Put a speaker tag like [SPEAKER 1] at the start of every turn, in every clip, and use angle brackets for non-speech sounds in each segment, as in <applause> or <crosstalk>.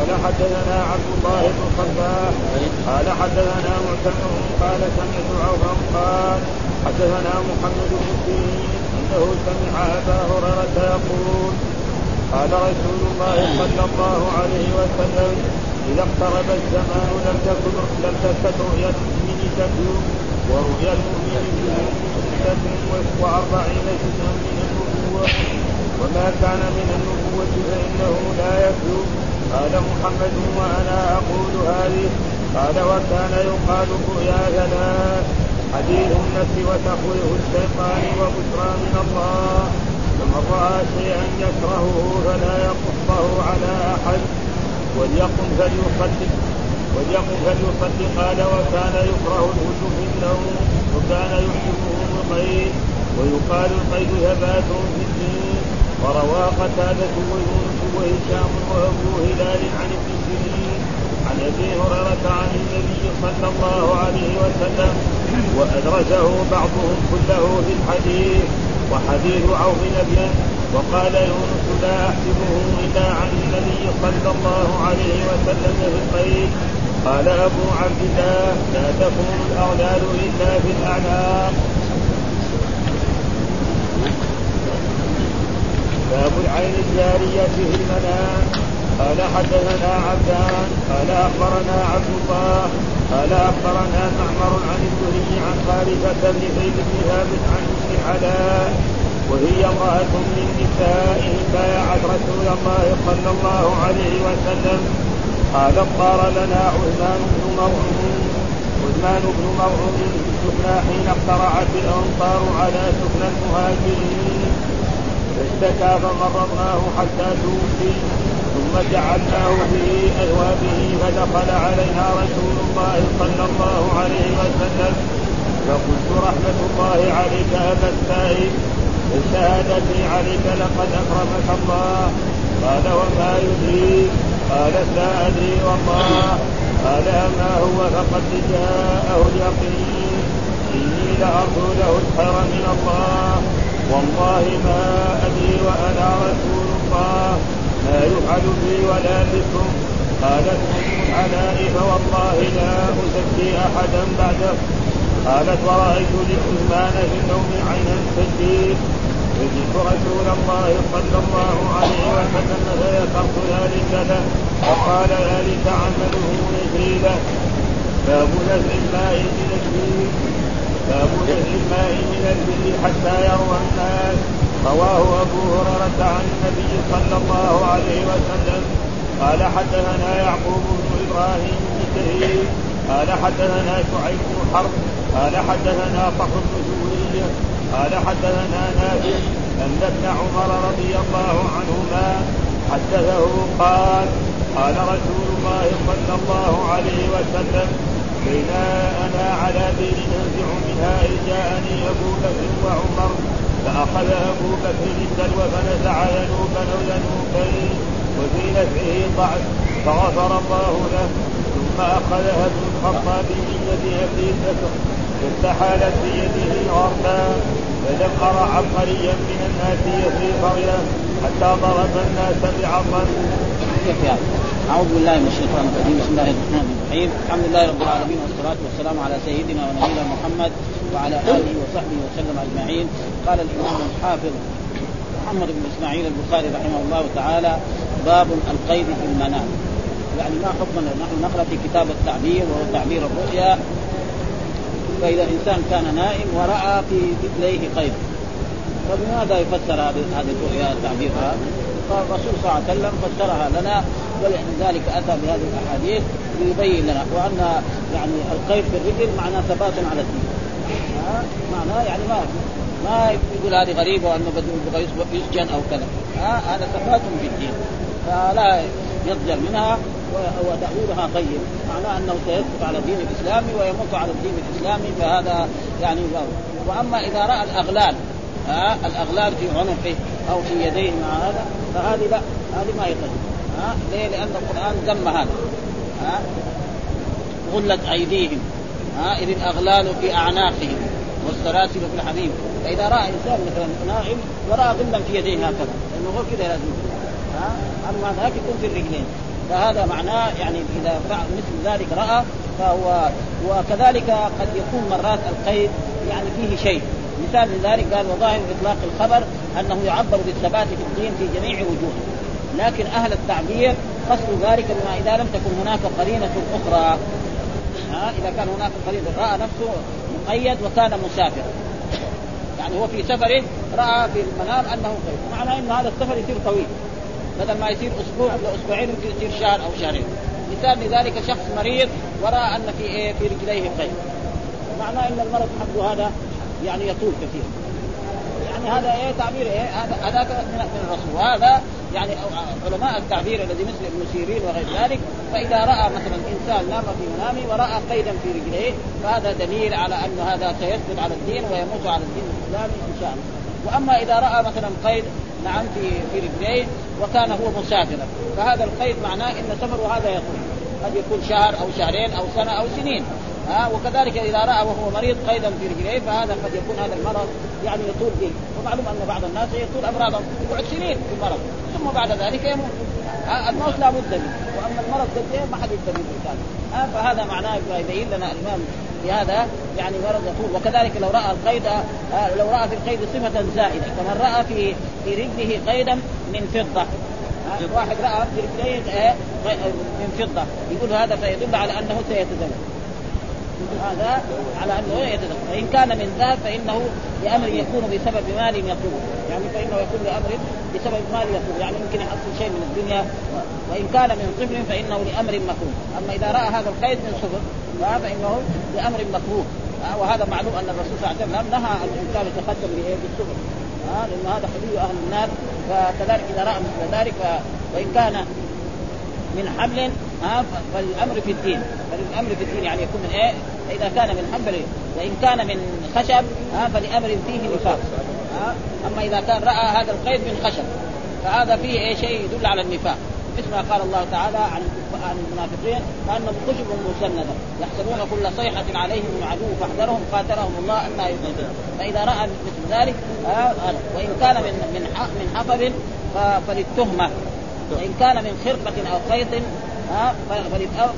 [SPEAKER 1] قال حدثنا عبد الله بن صباح قال حدثنا معتمر قال سمعت عوفا قال حدثنا محمد بن سيرين أنه سمع أبا هريرة يقول قال رسول الله صلى الله عليه وسلم إذا اقترب الزمان لم تكن لم تكن رؤيا المؤمن تبلغ ورؤيا المؤمن وأربعين جزءا من النبوة. وما كان من النبوة فإنه لا يكذب قال محمد وأنا أقول هذه. قال وكان يقال رؤيا ثلاث حديث النفس وتخويف الشيطان وبشرى من الله. فمن رأى شيئا يكرهه فلا يقصه على أحد. وليقم فليصدق. وليقم فليصدق. قال وكان يكره الهجو في النوم. وكان يحبه القيد ويقال القيد ثبات في الدين. وروى قتادة ويونس وهشام وأبو هلال عن ابن سيرين عن أبي هريرة عن النبي صلى الله عليه وسلم وأدرجه بعضهم كله في الحديث وحديث عوف أبين وقال يونس لا أحسبه إلا عن النبي صلى الله عليه وسلم في القيد. قال أبو عبد الله لا تكون الأغلال إلا في الأعناق. باب العين الجارية في المنام قال حدثنا عبدان قال أخبرنا عبد الله قال أخبرنا معمر عن الزهري عن خالفة بن زيد بن ثابت عن علاء وهي امرأة من نسائه بايعت رسول الله صلى الله عليه وسلم. قالت طار لنا عثمان بن مرعون عثمان بن مرعون السفنى حين اقترعت الأنصار على سفنى المهاجرين. فاشتكى فمرضناه حتى توفي ثم جعلناه في أثوابه فدخل علينا رسول الله صلى الله عليه وسلم. فقلت رحمة الله عليك أبا السائب بشهادتي عليك لقد أكرمك الله. قال وما يدريك قالت لا أدري والله. قال أما هو فقد جاءه اليقين. إني لأرجو له الخير من الله. والله ما أدري وأنا رسول الله. ما يفعل بي ولا بكم. قالت أم العلاء فوالله لا أزكي أحدا بعده. قالت ورأيت لعثمان في النوم عينا تجري فجئت رسول الله صلى الله عليه وسلم فذكرت ذلك له فقال ذلك عمله يجري باب نزع الماء الجيل باب نزع الماء من البر حتى يروى الناس رواه ابو هريره عن النبي صلى الله عليه وسلم قال حدثنا يعقوب بن إبراهيم بن كثير قال حدثنا شعيب بن حرب قال حدثنا فخر بن زهري قال حدثنا نافع ان ابن عمر رضي الله عنهما حدثه قال قال رسول الله صلى الله عليه وسلم بينا أنا على بئر ننزع منها اذ جاءني ابو بكر وعمر فأخذ ابو بكر الدلو فنزع ذنوبا ذنوبين وفي نزعه ضعف فغفر الله له ثم اخذها ابن الخطاب من يد ابي بكر فاستحالت بيده غربا فلم ارى عبقريا من الناس يسري قريه حتى ضرب الناس بعظم.
[SPEAKER 2] أعوذ بالله من الشيطان الرجيم. بسم الله الرحمن الرحيم. الحمد لله رب العالمين والصلاة والسلام على سيدنا ونبينا محمد وعلى آله وصحبه وسلم أجمعين. قال الإمام الحافظ محمد بن إسماعيل البخاري رحمه الله تعالى باب القيد في المنام. يعني ما حكمنا نحن نقرأ في كتاب التعبير وهو تعبير الرؤيا؟ فإذا إنسان كان نائم ورأى في مثليه قيد. فبماذا يفسر هذه الرؤيا تعبيرها؟ فالرسول صلى الله عليه وسلم فسرها لنا ولذلك أتى بهذه الأحاديث ليبين لنا وأن يعني القيد في الرجل معناه ثبات على الدين. معناه يعني ما ما يقول هذه غريبة وأنه بده يسجن أو كذا. هذا ثبات في الدين. فلا يضجر منها وتأويلها طيب معناه أنه سيثبت على الدين الإسلامي ويموت على الدين الإسلامي فهذا يعني وأما إذا رأى الأغلال ها؟ الأغلال في عنقه أو في يديه مع هذا فهذه لا هذه ما يقدر ها؟ ليه؟ لأن القرآن ذم هذا. ها؟ غلت أيديهم. ها؟ إذ الأغلال في أعناقهم والسلاسل في الحميم. فإذا رأى إنسان مثلا نائم ورأى غلا في يديه هكذا. لأنه هو كذا لازم ها؟ أما هناك يكون في الرجلين. فهذا معناه يعني إذا فعل مثل ذلك رأى فهو وكذلك قد يكون مرات القيد يعني فيه شيء. مثال من ذلك قال وظاهر إطلاق الخبر أنه يعبر بالثبات في الدين في جميع وجوهه. لكن أهل التعبير قصد ذلك بما إذا لم تكن هناك قرينة أخرى. ها إذا كان هناك قرينة رأى نفسه مقيد وكان مسافرا يعني هو في سفر رأى في المنام أنه قيد معنى انه هذا السفر يصير طويل. بدل ما يصير أسبوع ولا أسبوعين يمكن يصير شهر أو شهرين. مثال لذلك شخص مريض ورأى أن في إيه في رجليه قيد. معناه إن المرض حقه هذا يعني يطول كثيرا يعني هذا إيه تعبير إيه هذا هذاك من الرسول. وهذا يعني علماء التعبير الذي مثل ابن سيرين وغير ذلك فإذا رأى مثلا إنسان نام في منامه ورأى قيدا في رجليه فهذا دليل على أن هذا سيثبت على الدين ويموت على الدين الإسلامي إن شاء الله. وأما إذا رأى مثلا قيد نعم في في رجليه وكان هو مسافرا فهذا القيد معناه إن سفره هذا يطول. قد يكون شهر أو شهرين أو سنة أو سنين. ها وكذلك إذا رأى وهو مريض قيدا في رجليه فهذا قد يكون هذا المرض يعني يطول به. ومعلوم أن بعض الناس يطول امراضهم يقعد سنين في المرض. ثم بعد ذلك يموت. الموت لا بد منه. وأما المرض قد ما حد يقدر الانسان فهذا معناه يبين لنا الإمام بهذا يعني مرض يطول وكذلك لو رأى القيد لو رأى في القيد صفة زائدة. كمن رأى في في رجله قيدا من فضة. واحد رأى في رجليه من فضة. يقول هذا فيدل على أنه سيتزوج. هذا على أنه يتدخل. فإن كان من ذهب فإنه لأمر يكون بسبب مال يطلبه يعني فإنه يكون لأمر بسبب مال يطلبه يعني يمكن يحصل شيء من الدنيا. وإن كان من طفل فإنه لأمر مكروه. أما إذا رأى هذا القيد من صفر فإنه لأمر مكروه. وهذا معلوم أن الرسول صلى الله عليه وسلم نهى الانسان يتقدم بالصفر لأن هذا حديث أهل النار. فكذلك إذا رأى مثل ذلك وإن كان من حمل ها فالأمر في الدين. فالأمر في الدين يعني يكون من إيه؟ اذا كان من حمل وإن كان من خشب ها فلأمر فيه نفاق. ها أما إذا كان رأى هذا القيد من خشب فهذا فيه إيه؟ شيء يدل على النفاق. مثل ما قال الله تعالى عن عن المنافقين كانهم خشب مسندة. يحسبون كل صيحة عليهم عدو فاحذرهم قاتلهم الله ان يؤمنون فإذا رأى مثل ذلك وإن كان من من من حطب فللتهمة. وإن كان من خرقة أو خيط ها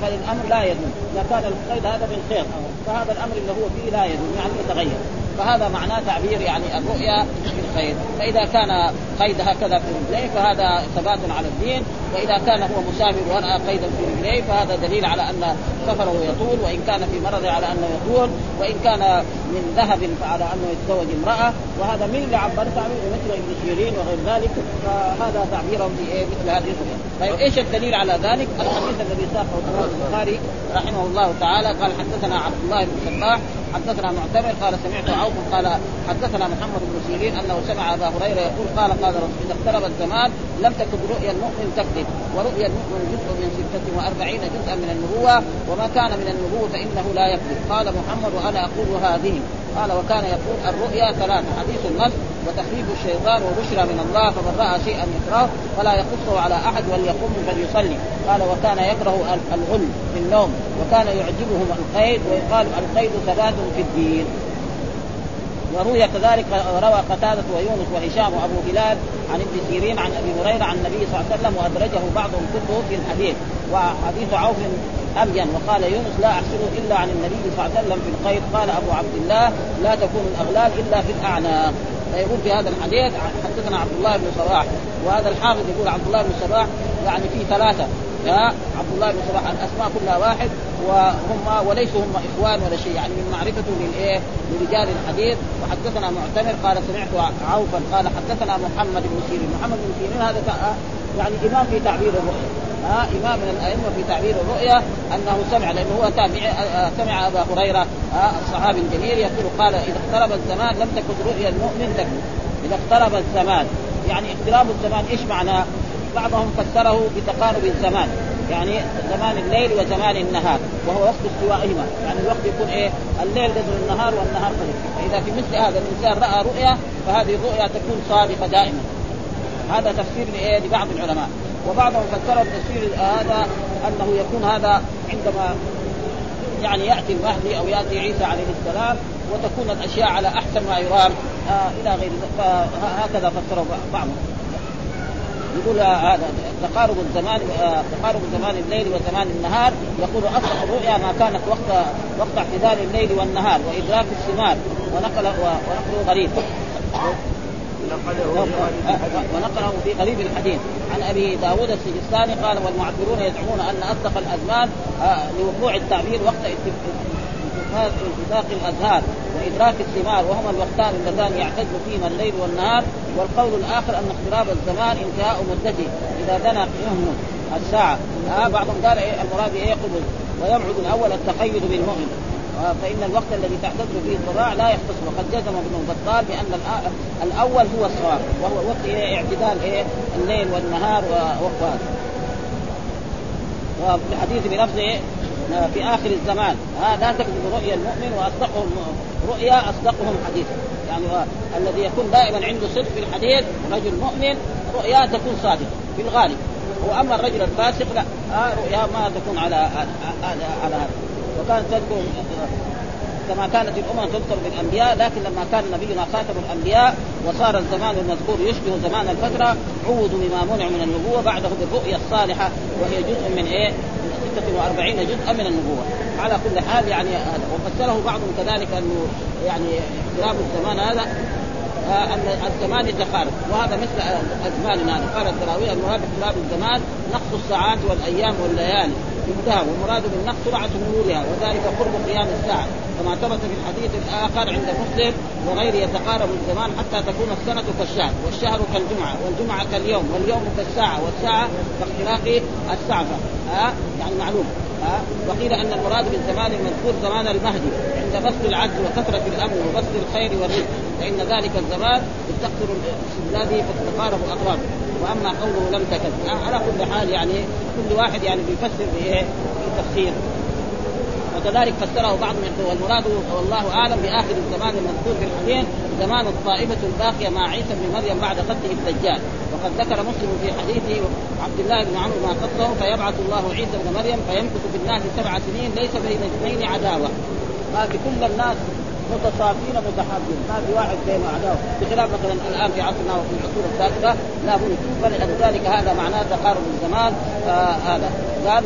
[SPEAKER 2] فالامر لا يدوم. إذا كان القيد هذا خيط فهذا الأمر اللي هو فيه لا يدوم يعني يتغير. فهذا معناه تعبير يعني الرؤيا في الخير فإذا كان قيد هكذا في رجليه فهذا ثبات على الدين. وإذا كان هو مسافر وراى قيدا في رجليه فهذا دليل على أن سفره يطول. وإن كان في مرض على أنه يطول. وإن كان من ذهب فعلى أنه يتزوج امرأة. وهذا من اللي عبر تعبير مثل ابن سيرين وغير ذلك. فهذا تعبيرهم في مثل هذه الرؤيا. طيب إيش الدليل على ذلك؟ الحديث الذي ساقه البخاري رحمه الله تعالى قال حدثنا عبد الله بن سباح حدثنا معتمر قال سمعت عوف قال حدثنا محمد بن سيرين أنه سمع أبا هريرة يقول قال قال رسول اذا اقترب الزمان لم تكن رؤيا المؤمن تكذب ورؤيا المؤمن جزء من ستة وأربعين جزءا من النبوة وما كان من النبوة فإنه لا يكذب. قال محمد وأنا أقول هذه. قال وكان يقول الرؤيا ثلاثة حديث النص وتخفيف الشيطان وبشرى من الله فمن رأى شيئا يكرهه فلا يقصه على أحد وليقوم فليصلي. قال وكان يكره الغل في النوم وكان يعجبهم القيد ويقال القيد ثبات في الدين. وروي كذلك روى قتادة ويونس وهشام وأبو هلال عن ابن سيرين عن أبي هريرة عن النبي صلى الله عليه وسلم وأدرجه بعضهم كله في الحديث. وحديث عوف أبين وقال يونس لا أحسنه إلا عن النبي صلى الله عليه وسلم في القيد. قال أبو عبد الله لا تكون الأغلال إلا في الأعناق فيقول في هذا الحديث حدثنا عبد الله بن صباح وهذا الحافظ يقول عبد الله بن صباح يعني في ثلاثة. يا عبد الله بن صباح الأسماء كلها واحد. وهم وليسوا هم إخوان ولا شيء يعني من معرفته للإيه؟ لرجال الحديث. وحدثنا معتمر قال سمعت عوفا قال حدثنا محمد بن سيرين، محمد بن سيرين هذا يعني إمام في تعبير الرؤيا ها إمام من الأئمة في تعبير الرؤيا أنه سمع لأنه هو تابع سمع أبا هريرة الصحابي الجليل يقول قال إذا اقترب الزمان لم تكن رؤيا المؤمن تكذب إذا اقترب الزمان يعني اقتراب الزمان إيش معناه؟ بعضهم فسره بتقارب الزمان. يعني زمان الليل وزمان النهار وهو وقت استوائهما. يعني الوقت يكون إيه؟ الليل قدر النهار والنهار قدر. فإذا في مثل هذا الإنسان رأى رؤيا فهذه الرؤيا تكون صادقة دائما. هذا تفسير لإيه؟ لبعض العلماء. وبعضهم فسر التفسير هذا أنه يكون هذا عندما يعني يأتي المهدي أو يأتي عيسى عليه السلام وتكون الأشياء على أحسن ما يرام. آه إلى غير فهكذا فسره بعضهم. يقول هذا تقارب الزمان تقارب زمان الليل وزمان النهار. يقول اصح الرؤيا ما كانت وقت وقت اعتدال الليل والنهار وإدراك الثمار ونقل ونقله غريب. ونقله في غريب الحديث. عن أبي داود السجستاني قال والمعبرون يزعمون أن أصدق الأزمان لوقوع التعبير وقت انفاق الازهار وإدراك الثمار وهما الوقتان اللذان يعتد فيهما الليل والنهار والقول الآخر أن اقتراب الزمان انتهاء مدته إذا دنا قيمه الساعة. آه بعضهم قال إيه المراد إيه قبل. ويبعد الأول التقيد بالمؤمن آه فإن الوقت الذي تعتد فيه الضراع لا يختص. وقد جزم ابن بطال بأن الأول هو الصواب وهو وقت إيه اعتدال إيه الليل والنهار ووقت وفي الحديث بلفظ إيه في آخر الزمان. ها لا تكذب رؤيا المؤمن واصدقهم رؤيا أصدقهم حديثا. يعني الذي يكون دائما عنده صدق في الحديث رجل مؤمن رؤيا تكون صادقة في الغالب. واما الرجل الفاسق لا. آه رؤيا ما تكون على على على هذا. وكانت تذكر كما كانت الامم تذكر بالأنبياء لكن لما كان نبينا خاتم الأنبياء وصار الزمان المذكور يشبه زمان الفترة عوضوا بما منع من النبوة بعده بالرؤيا الصالحة وهي جزء من إيه؟ 46 جزءا من النبوة. على كل حال يعني وفسره بعضهم كذلك أنه يعني اقتراب الزمان هذا آه أن الزمان يتقارب وهذا مثل أزماننا. قال الدراوي المراد باقتراب الزمان نقص الساعات والأيام والليالي. انتهى. والمراد بالنقص سرعه مرورها وذلك قرب قيام الساعة. كما ثبت في الحديث الآخر عند مسلم وغيره يتقارب الزمان حتى تكون السنة كالشهر والشهر كالجمعة والجمعة كاليوم واليوم كالساعة والساعة كاختلاق السعفه ها؟ يعني معلوم. ها؟ وقيل أن المراد بالزمان المذكور زمان المهدي عند بسط العدل وكثرة الامر وبسط الخير والرزق. فإن ذلك الزمان تكثر الذي فتتقارب الاطراف وأما قوله لم تكن. على كل حال يعني كل واحد يعني بيفسر بإيه؟ بتفسير. وكذلك فسره بعض من والمراد والله أعلم بآخر الزمان المذكور في الحديث زمان الطائفة الباقية مع عيسى بن مريم بعد قتله الدجال. وقد ذكر مسلم في حديثه عبد الله بن عمرو ما قصه فيبعث الله عيسى بن مريم فيمكث في الناس سبع سنين ليس بين اثنين عداوة. ما في كل الناس متصافين متحابين. ما في واحد بينه عداوة. بخلاف مثلا الآن في عصرنا وفي العصور السابقة لا بد. فلذلك هذا معناه تقارب الزمان. آه هذا قال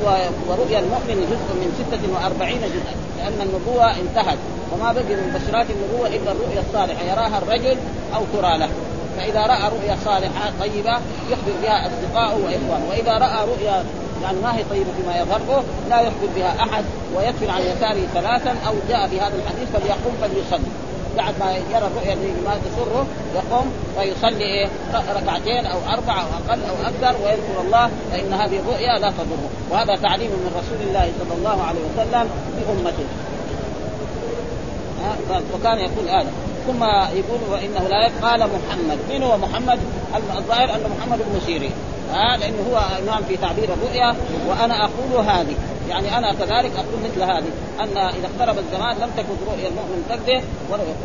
[SPEAKER 2] ورؤيا المؤمن جزء من 46 جزءا لأن النبوة انتهت وما بقي من بشرات النبوة إلا الرؤيا الصالحة يراها الرجل أو ترى له. فإذا رأى رؤيا صالحة طيبة يخبر بها اصدقائه وإخوانه وإذا رأى رؤيا يعني ما هي طيبة فيما يظهره لا يخبر بها أحد ويدفن عن يساره ثلاثا أو جاء بهذا الحديث فليقوم فليصلي. بعد ما يرى الرؤيا التي ما تسره يقوم فيصلي إيه؟ ركعتين أو أربع أو أقل أو أكثر ويذكر الله فإن هذه الرؤيا لا تضره. وهذا تعليم من رسول الله صلى الله عليه وسلم لأمته. وكان يقول هذا. ثم يقول وإنه لا قال محمد. من هو محمد؟ الظاهر أن محمد بن سيرين. ها؟ لأنه هو إمام في تعبير الرؤيا وأنا أقول هذه. يعني أنا كذلك أقول مثل هذه أن إذا اقترب الزمان لم تكن رؤيا المؤمن تكذب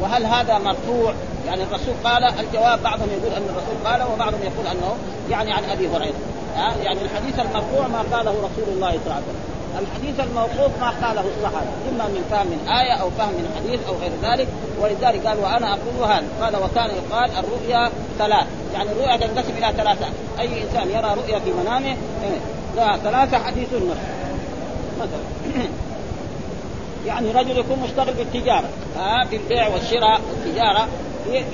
[SPEAKER 2] وهل هذا مرفوع؟ يعني الرسول قال الجواب بعضهم يقول أن الرسول قال وبعضهم يقول أنه يعني عن أبي هريرة. يعني الحديث المرفوع ما قاله رسول الله صلى الله عليه وسلم. الحديث الموقوف ما قاله الصحابة إما من فهم من آية أو فهم من حديث أو غير ذلك ولذلك قال وأنا أقول هذا. قال وكان يقال الرؤيا ثلاث. يعني الرؤيا تنقسم إلى ثلاثة. أي إنسان يرى رؤيا في منامه لا ثلاثة حديث النفس مثلا <coughs> يعني رجل يكون مشتغل بالتجارة. ها في البيع والشراء والتجارة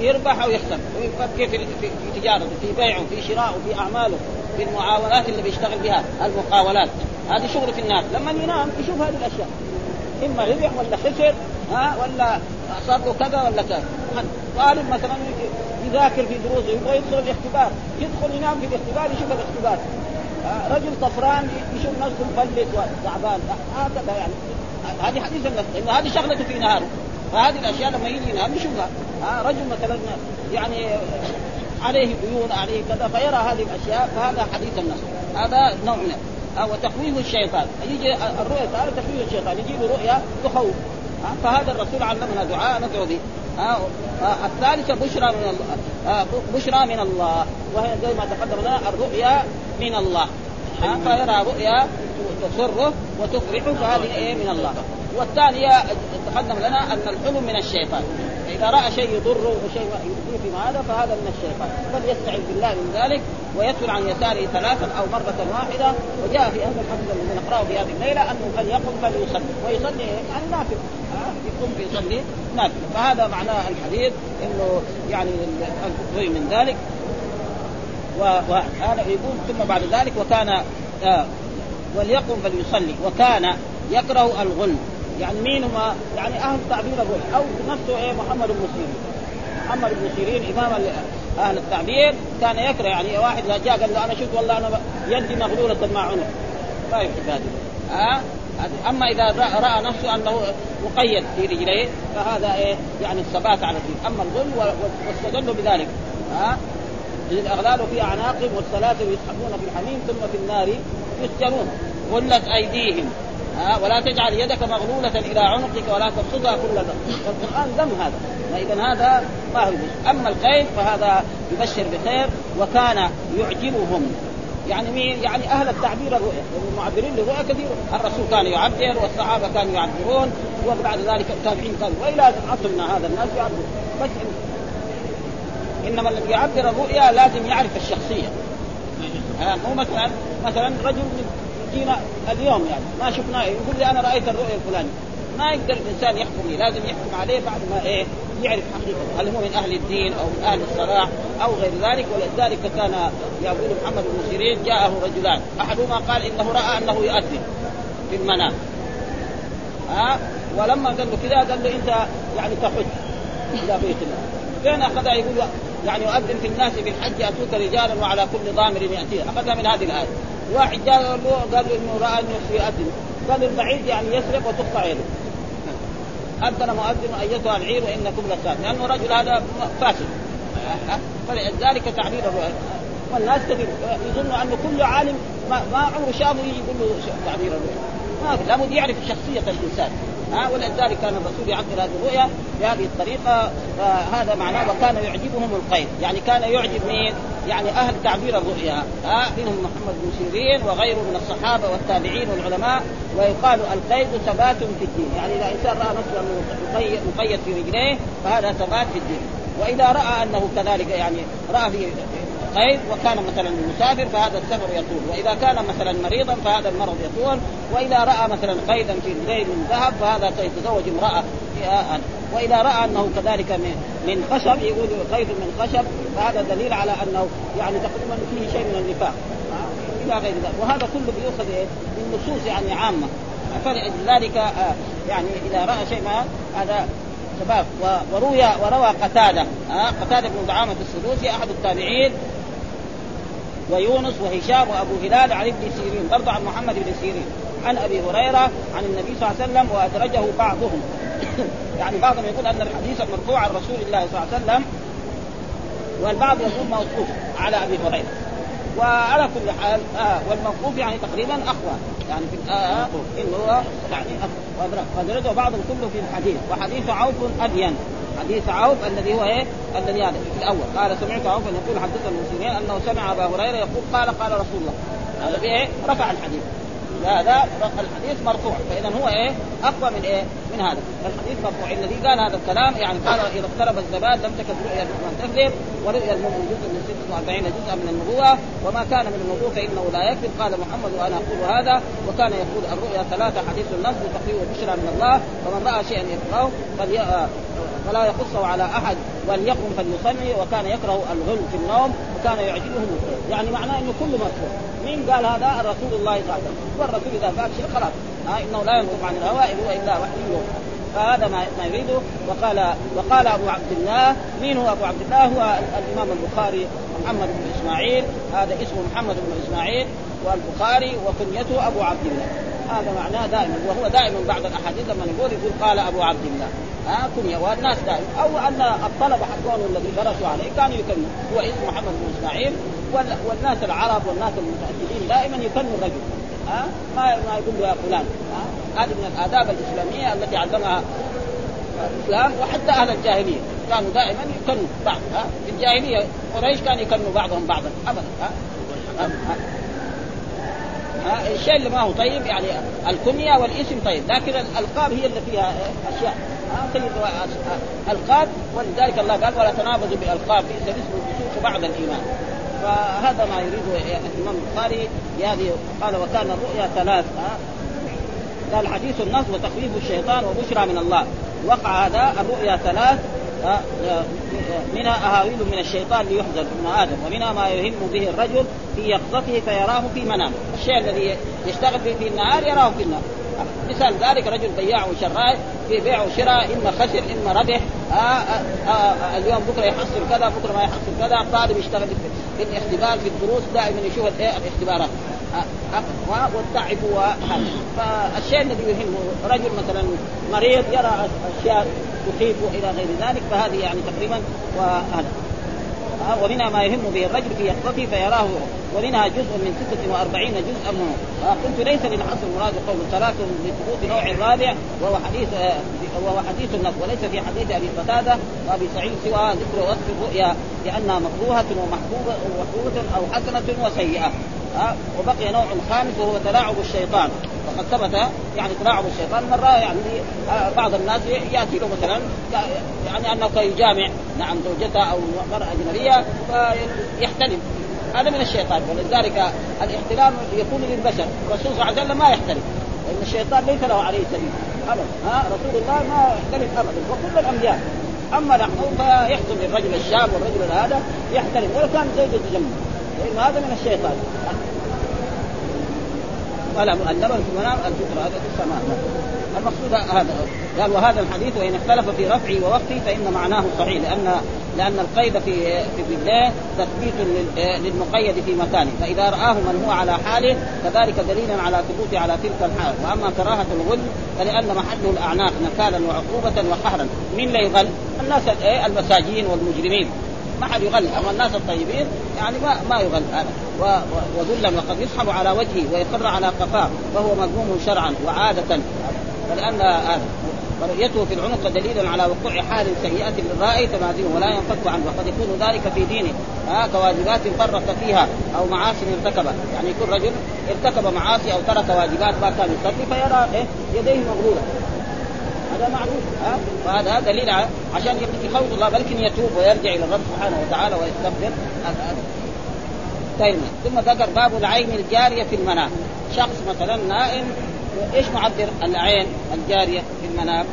[SPEAKER 2] يربح أو يخسر. ويفكر في في تجارته في بيعه في شرائه في اعماله في المعاونات اللي بيشتغل بها المقاولات. هذه شغل في الناس. لما ينام يشوف هذه الأشياء. إما ربح ولا خسر ها ولا صار له كذا ولا كذا. طالب مثلا يذاكر في دروسه يبغى يدخل الاختبار. يدخل ينام في الاختبار يشوف الاختبار. رجل طفران يشوف نفسه مفلس وتعبان هكذا يعني. هذه حديث النفس هذه شغلته في نهاره. فهذه الأشياء لما يجي ينام يشوفها. ها رجل مثلا يعني عليه ديون عليه كذا فيرى هذه الأشياء فهذا حديث النفس هذا نوع من وتخويف الشيطان. يجي الرؤيا تعالى تخويف الشيطان؟ يجيب رؤيا تخوف. فهذا الرسول علمنا دعاء ندعو به الثالثة بشرى من الله. بشرى من الله. وهي زي ما تقدم لنا الرؤيا من الله. فيرى رؤيا تسره وتفرحه فهذه إيه؟ من الله. والثانية تقدم لنا أن الحلم من الشيطان. فاذا رأى شيء يضره وشيء يؤذيه في هذا فهذا من الشيطان. فليستعذ بالله من ذلك ويدخل عن يساره ثلاثا أو مرة واحدة. وجاء في هذا الحديث الذي نقراه في هذه الليلة أنه فليقم فليصلي. ويصلي يعني نافل يقوم فيصلي نافل فهذا معناه الحديث إنه يعني من ذلك. وهذا يقول ثم بعد ذلك وكان آه وليقم فليصلي. وكان يكره الغل يعني مين هم يعني أهل تعبير الغل أو نفسه إيه محمد بن سيرين. محمد بن سيرين إمام أهل التعبير. كان يكره يعني واحد جاء قال له أنا شفت والله أنا يدي مغلولة مع عنق. ما يحب هذه ها أما إذا راى نفسه أنه مقيد في رجليه فهذا إيه؟ يعني الثبات على الدين. أما الغل واستدلوا بذلك. ها؟ الاغلال في أعناقهم والثلاثه يسحبون في الحميم ثم في النار يسجنون. غلت أيديهم. ها ولا تجعل يدك مغلولة إلى عنقك ولا تبسطها كل والقرآن ذم هذا. فإذا هذا ما هو أما القيد فهذا يبشر بخير وكان يعجبهم. يعني مين؟ يعني أهل التعبير الرؤيا، المعبرين للرؤيا كثير، الرسول كان يعبر والصحابة كانوا يعبرون. وبعد ذلك التابعين كانوا وإلى عصرنا هذا الناس يعبرون، بس إنما الذي يعبر الرؤيا لازم يعرف الشخصية. مو مثلا مثلا رجل يجينا اليوم يعني. ما شفناه يقول لي أنا رأيت الرؤيا الفلانية. ما يقدر الإنسان يحكم لي لازم يحكم عليه بعد ما إيه يعرف حقيقته هل هو من أهل الدين أو من أهل الصلاح أو غير ذلك؟ ولذلك كان يقول محمد بن سيرين جاءه رجلان. أحدهما قال إنه رأى أنه يؤذن في المنام. ها؟ ولما قال له كذا قال له أنت يعني تحج إلى بيت الله فين أخذها؟ يقول يعني يؤذن في الناس بالحج أتوك رجالا وعلى كل ضامر ياتيه أخذها من هذه الآية. واحد جاء قال له انه راى انه يؤذن قال البعيد يعني يسرق وتقطع يده. اذن مؤذن أيتها العير وإنكم لسان لأنه الرجل هذا فاسد. فلذلك تعبير الرؤيا والناس كثير. يظنوا انه كل عالم ما, ما عمره شافه يجي يقول له تعبير الرؤيا ما لابد يعرف شخصية الإنسان. ها؟ ولذلك كان الرسول يعبر هذه الرؤيا بهذه الطريقة. فهذا معناه وكان يعجبهم القيد. يعني كان يعجب مين؟ يعني أهل تعبير الرؤيا. ها منهم محمد بن سيرين وغيره من الصحابة والتابعين والعلماء ويقال القيد ثبات في الدين. يعني إذا إنسان رأى نفسه مقيد في رجليه فهذا ثبات في الدين. وإذا رأى أنه كذلك يعني رأى في قيد وكان مثلا مسافر فهذا السفر يطول. وإذا كان مثلا مريضا فهذا المرض يطول. وإذا رأى مثلا قيدا في رجليه من ذهب فهذا سيتزوج امرأة وإذا رأى أنه كذلك من خشب يقول قيد من خشب فهذا دليل على أنه يعني تقريبا فيه شيء من النفاق. إلى غير ذلك. وهذا كله بيؤخذ إيه؟ من نصوص يعني عامة. فلذلك آه، يعني إذا رأى شيء ما هذا شباب. وروي وروى قتادة. قتادة بن دعامه السدوسي أحد التابعين. ويونس وهشام وأبو هلال عن ابن سيرين برضه عن محمد بن سيرين عن أبي هريرة عن النبي صلى الله عليه وسلم وأدرجه بعضهم. <coughs> يعني بعضهم يقول أن الحديث المرفوع عن رسول الله صلى الله عليه وسلم والبعض يقول موقوف على أبي هريرة. وعلى كل حال آه والموقوف يعني تقريبا أقوى. يعني في آه إنه يعني وأدرجه بعضهم كله في الحديث وحديث عوف أبين. حديث عوف الذي هو إيه؟ الذي هذا في الأول قال سمعت عوف يقول حدثنا المسلمين أنه سمع أبا هريرة يقول قال قال رسول الله هذا بايه؟ رفع الحديث هذا الحديث مرفوع فإذا هو إيه؟ أقوى من إيه؟ من هذا الحديث مرفوع الذي قال هذا الكلام يعني قال إذا اقترب الزمان لم تكن رؤيا من تكذب ورؤيا المؤمن جزء من 46 جزءا من النبوة وما كان من النبوه فإنه لا يكذب قال محمد وأنا أقول هذا وكان يقول الرؤيا ثلاثة حديث النصر وتقرير وبشرى من الله ومن رأى شيئا يكرهه فلا يقصه على أحد وليقم فليصلي وكان يكره الغل في النوم وكان يعجبه يعني معناه إنه كله مرفوع مين قال هذا؟ الرسول الله صلى الله عليه وسلم. والرسول إذا قال شيء خلاص؟ آه إنه لا ينطق عن الهوى هو إلا وحي فهذا ما ما يريده. وقال وقال أبو عبد الله مين هو أبو عبد الله؟ هو الإمام البخاري محمد بن إسماعيل. هذا اسمه محمد بن إسماعيل والبخاري وكنيته أبو عبد الله. هذا معناه دائما وهو دائما بعض الأحاديث لما يقول يقول قال أبو عبد الله. ها كنية والناس دائما أو أن الطلبه حقهم الذي درسوا عليه كانوا يكنوا هو اسمه محمد بن إسماعيل. والناس العرب والناس المتأكدين دائما يكنوا الرجل. ها؟ ما ما يقول له يا فلان. هذه من الآداب الإسلامية التي علمها الإسلام وحتى أهل الجاهلية. كانوا دائما يكنوا بعض ها؟ في الجاهلية قريش كانوا يكنوا بعضهم بعضا. ابدا ها, ها؟ الشيء اللي ما هو طيب يعني الكنيه والاسم طيب لكن الألقاب هي اللي فيها أشياء. سيد القاب ولذلك الله قال ولا تنابزوا بالالقاب بئس الاسم الفسوق بعد الإيمان. فهذا ما يريده الإمام البخاري هذه قال وكان الرؤيا ثلاث قال حديث النص وتخويف الشيطان وبشرى من الله. وقع هذا الرؤيا ثلاث منها أهاويل من الشيطان ليحزن ابن آدم ومنها ما يهم به الرجل في يقظته فيراه في منامه. الشيء الذي يشتغل فيه في النهار يراه في النهار. مثال ذلك رجل بياع وشراء في بيع وشراء إما خسر إما ربح. آه، آه، آه، اليوم بكرة يحصل كذا بكرة ما يحصل كذا طالب يشتغل في الاختبار في الدروس دائما يشوف الايه الاختبارات. والتعب وهذا فالشيء الذي يهمه رجل مثلا مريض يرى أشياء تصيبه إلى غير ذلك فهذه يعني تقريبا وهذا. ومنها ما يهم به الرجل في يقظته فيراه ومنها جزء من 46 جزءا منه. قلت ليس للحصر المراد قول ثلاث لثبوت نوع رابع وهو حديث وهو حديث النفس وليس في حديث أبي قتادة وأبي سعيد سوى ذكر وصف الرؤيا لأنها مكروهه ومحبوبة ومحبوبة أو حسنة وسيئة. ها وبقي نوع خامس وهو تلاعب الشيطان. وقد ثبت يعني تلاعب الشيطان مرة يعني آه، بعض الناس يأتي له مثلا يعني أنه يجامع نعم زوجته أو مرأة أجنبية فيحتلم. هذا من الشيطان. ولذلك الاحتلام يكون للبشر الرسول صلى الله عليه وسلم ما يحتلم لأن الشيطان ليس له عليه سبيل. ابدا. ها رسول الله ما يحتلم ابدا. وكل الأنبياء. أما نحن فيحصل للرجل الشاب والرجل هذا يحترم ولو كان زوجته جنبه لأنه هذا من الشيطان. قال مؤدبا في المنام الفطره هذا في السماء. المقصود هذا. قال وهذا الحديث وإن اختلف في رفعه ووقفه فإن معناه صحيح لأن لأن القيد في في الله تثبيت للمقيد في مكانه. فإذا رآه من هو على حاله فذلك دليل على ثبوته على تلك الحال. وأما كراهة الغل فلأن محله الأعناق نكالا وعقوبة وقهرا. من لا يغل؟ الناس المساجين والمجرمين. ما حد يغل. أما الناس الطيبين يعني ما ما يغل هذا. وذلا وقد يسحب على وجهه ويقر على قفاه فهو مذموم شرعا وعادة. فلأن هذا. ورؤيته في العنق دليل على وقوع حال سيئة للرائي تماثله ولا ينفك عنه وقد يكون ذلك في دينه. ها كواجبات فرط فيها أو معاصي ارتكبها يعني يكون رجل ارتكب معاصي أو ترك واجبات ما كان يصلي فيرى إيه يديه مغلوله هذا معروف ها وهذا دليل عشان يخوض الله بلكن يتوب ويرجع إلى الرب سبحانه وتعالى ويستغفر. طيب ثم ذكر باب العين الجارية في المنام. شخص مثلا نائم إيش معبر العين الجارية في المنام؟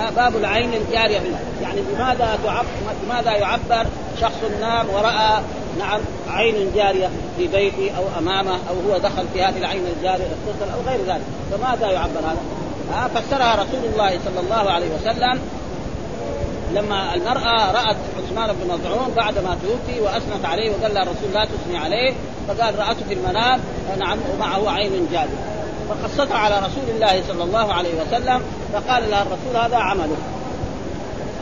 [SPEAKER 2] آه باب العين الجارية في المنام. يعني بماذا تعبر بماذا يعبر شخص نام ورأى نعم عين جارية في بيته أو أمامه أو هو دخل في هذه العين الجارية اتصل أو غير ذلك فماذا يعبر هذا؟ آه فسرها رسول الله صلى الله عليه وسلم لما المرأة رأت عثمان بن مظعون بعد ما توفي وأثنت عليه وقال لها الرسول لا تثني عليه فقال رأته في المنام نعم ومعه عين جارية فقصتها على رسول الله صلى الله عليه وسلم فقال لها الرسول هذا عمله.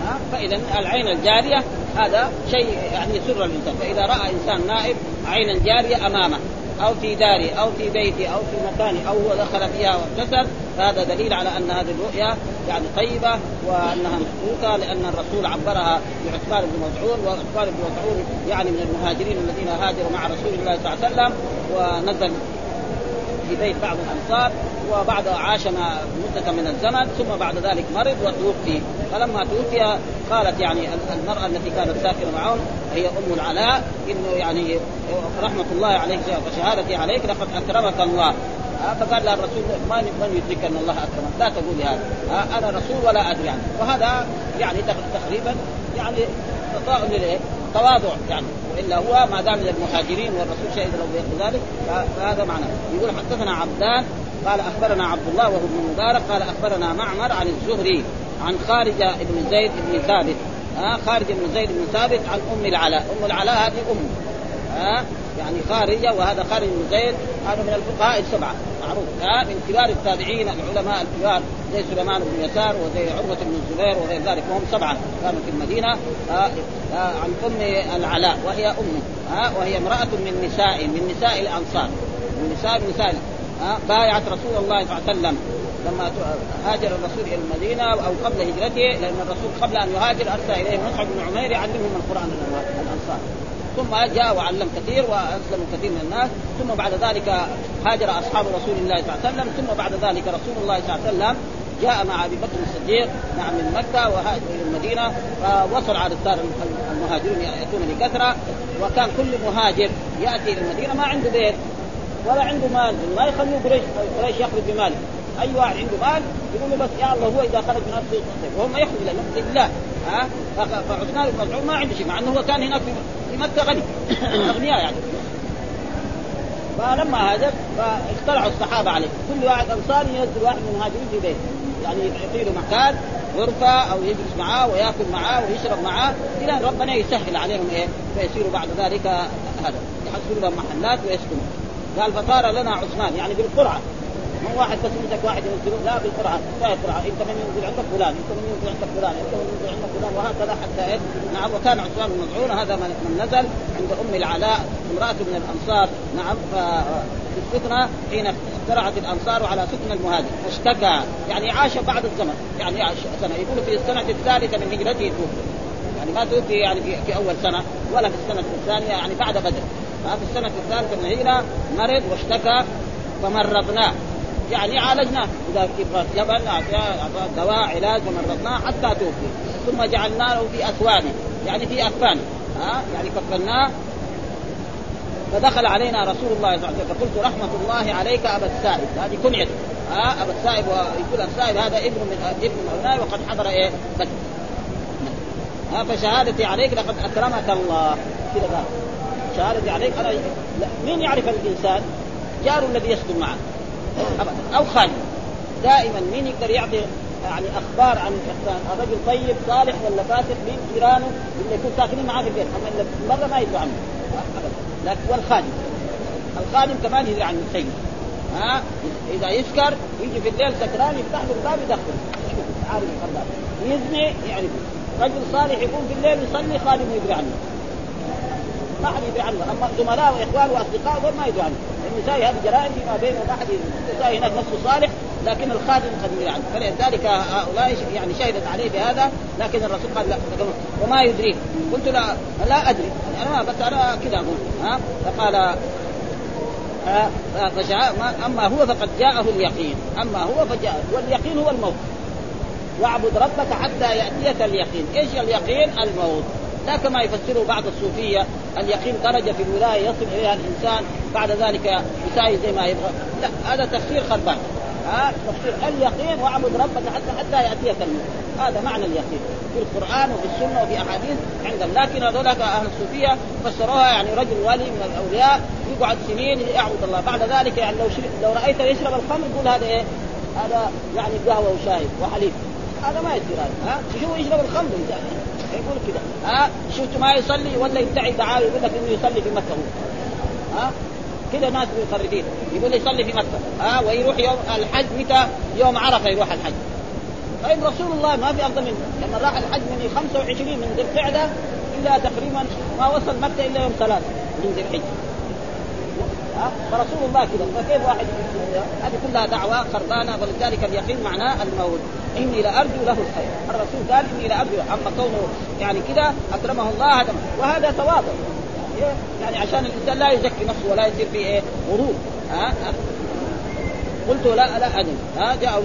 [SPEAKER 2] ها؟ فإذا العين الجارية هذا شيء يعني يسر الإنسان. فإذا رأى إنسان نائب عينا جارية أمامه. أو في داره أو في بيته أو في مكانه أو هو دخل فيها واغتسل فهذا دليل على أن هذه الرؤيا يعني طيبة وأنها مشكوكه لأن الرسول عبرها بعثمان بن مسعود وعثمان بن مسعود يعني من المهاجرين الذين هاجروا مع رسول الله صلى الله عليه وسلم ونزل في بيت بعض الأنصار وبعد عاش مدة من الزمن ثم بعد ذلك مرض وتوفي. فلما توفي قالت يعني المرأة التي كانت ساكنة معهم هي أم العلاء إنه يعني رحمة الله عليك وشهادتي عليك لقد أكرمك الله. فقال لها الرسول من من يدرك أن الله أكرمك؟ لا تقولي هذا. أنا رسول ولا أدري يعني وهذا يعني تقريبا يعني تواضع يعني. وإلا هو ما دام من المهاجرين والرسول شهد له بذلك فهذا معنى. يقول حدثنا عبدان قال أخبرنا عبد الله وهو ابن مبارك قال أخبرنا معمر عن الزهري عن خارجه بن زيد بن ثابت. ها خارجه بن زيد بن ثابت عن أم العلاء. أم العلاء هذه أم. ها؟ يعني خارجة وهذا خارج بن زيد هذا من الفقهاء السبعة معروف. ها من كبار التابعين العلماء الكبار زي سليمان بن يسار وزي عروة بن الزبير وغير ذلك وهم سبعة كانوا في المدينة. ها عن أم العلاء وهي امه ها وهي امرأة من نساء من نساء الأنصار من نساء نساء بايعت رسول الله صلى الله عليه وسلم لما هاجر الرسول إلى المدينة أو قبل هجرته لأن الرسول قبل أن يهاجر أرسل إليه مصعب بن عمير يعلمهم القرآن الأنصار. ثم جاء وعلم كثير وأسلم كثير من الناس ثم بعد ذلك هاجر أصحاب رسول الله صلى الله عليه وسلم ثم بعد ذلك رسول الله صلى الله عليه وسلم جاء مع أبي بكر الصديق نعم من مكة وهاجر إلى المدينة فوصل على الدار المهاجرون يأتون بكثرة وكان كل مهاجر يأتي إلى المدينة ما عنده بيت ولا عنده مال ما يخلوه قريش قريش يخرج بماله. أي واحد عنده مال يقول له بس يا الله هو إذا خرج من ارضه وهو ما يخرج الا لله ها؟ فعثمان بن مظعون ما عنده شيء مع إنه هو كان هناك مكة غني <coughs> أغنياء يعني. فلما هاجر فاقترعوا الصحابة عليه. كل واحد أنصاري ينزل واحد من المهاجرين في بيته. يعني يعطي له مكان غرفة أو يجلس معاه ويأكل معاه ويشرب معاه إلى أن ربنا يسهل عليهم إيه؟ فيصيروا بعد ذلك هذا يحصلوا لهم محلات ويسكنوا قال فصار لنا عثمان يعني بالقرعة. مو واحد بس يمسك واحد ينزل لا بالقرعه لا القرعه إنت من ينزل عندك فلان إنت من ينزل عندك فلان إنت من ينزل عندك فلان وهكذا حتى إيه؟ نعم وكان عثمان بن مظعون هذا من نزل عند أم العلاء امرأة من الأنصار. نعم في السكنه حين اقترعت الأنصار على سكن المهاجر. فاشتكى. يعني عاش بعد الزمن. يعني عاش سنة. يقول في السنة الثالثة من هجرته توفي. يعني ما توفي يعني في, في أول سنة ولا في السنة الثانية يعني بعد بدر. ففي السنة الثالثة من الهجرة مرض واشتكى فمرضناه. يعني عالجناه. إذا يبغى جبل دواء علاج ومرضناه حتى توفي. ثم جعلنا له في اكوانه يعني في اكفانه ها؟ يعني كفناه فدخل علينا رسول الله صلى الله عليه وسلم. فقلت رحمة الله عليك أبا السائب. هذه كنيته ها؟ أبا السائب ويقول السائب هذا ابن من ابن من وقد حضر إيه؟ بدر. ها؟ فشهادتي عليك لقد أكرمك الله. كذا شهادتي عليك. أنا. مين يعرف الإنسان؟ جاره الذي يسكن معه. ابدا. أو خالد. دائما مين يقدر يعطي يعني أخبار عن الرجل طيب صالح ولا فاسق مين جيرانه؟ اللي يكون ساكنين معاه في البيت. أما مرة ما يدري عنه. ابدا. لكن والخادم الخادم. كمان يدري عن السيد ها؟ إذا يسكر يجي في الليل سكران يفتح له الباب يدخل. عارف الخرداب يزني يعني رجل صالح يقوم في الليل يصلي خادم يدري عنه. ما حد يدري عنه. أما زملاء وإخوان وأصدقاء دول ما يدري عنه. النساء هذه جرائم فيما بينه وما حد النساء هناك نفسه صالح لكن الخادم قد عنه فلذلك هؤلاء يعني شهدت عليه بهذا لكن الرسول قال لا وما يدريك قلت لا لا أدري. يعني أنا بس أنا كذا أقول ها؟ فقال فجاء أما هو فقد جاءه اليقين. أما هو فجاء واليقين هو الموت. واعبد ربك حتى يأتيك اليقين، إيش اليقين؟ الموت، لا كما يفسره بعض الصوفية اليقين درجة في الولاية يصل إليها الإنسان بعد ذلك يساوي زي ما يبغى، لا هذا تفسير خربان، ها تفسير اليقين واعبد ربك حتى حتى يأتيك الموت، هذا معنى اليقين. في القرآن وفي السنة وفي أحاديث عندهم، لكن هذول أهل الصوفية فسروها يعني رجل ولي من الأولياء يقعد سنين يعبد الله، بعد ذلك يعني لو لو رايته يشرب الخمر يقول هذا إيه؟ هذا يعني قهوة وشاي وحليب. هذا ما يصير هذا. ها؟ تشوفه يشرب الخمر؟ يقول كذا ها؟ شفت ما يصلي ولا يدعي دعاوى يقول لك إنه يصلي في مكة هو. ها؟ كذا ناس مخربين يقول يصلي في مكة. ها؟ ويروح يوم الحج متى؟ يوم عرفة يروح الحج. طيب رسول الله ما في أفضل منه. لما راح الحج من 25 من ذي القعدة إلا تقريبا ما وصل مكة إلا يوم ثلاثة من ذي الحجه فرسول الله كذا. فكيف واحد هذه كلها دعوة خربانة ولذلك اليقين معناه الموت. إني لأرجو له الخير. الرسول قال إني لأرجو أما كونه يعني كذا أكرمه الله هذا وهذا تواضع يعني عشان الإنسان لا يزكي نفسه ولا يصير فيه إيه؟ غرور. ها؟ قلت لا لا أدري. ها؟ جاء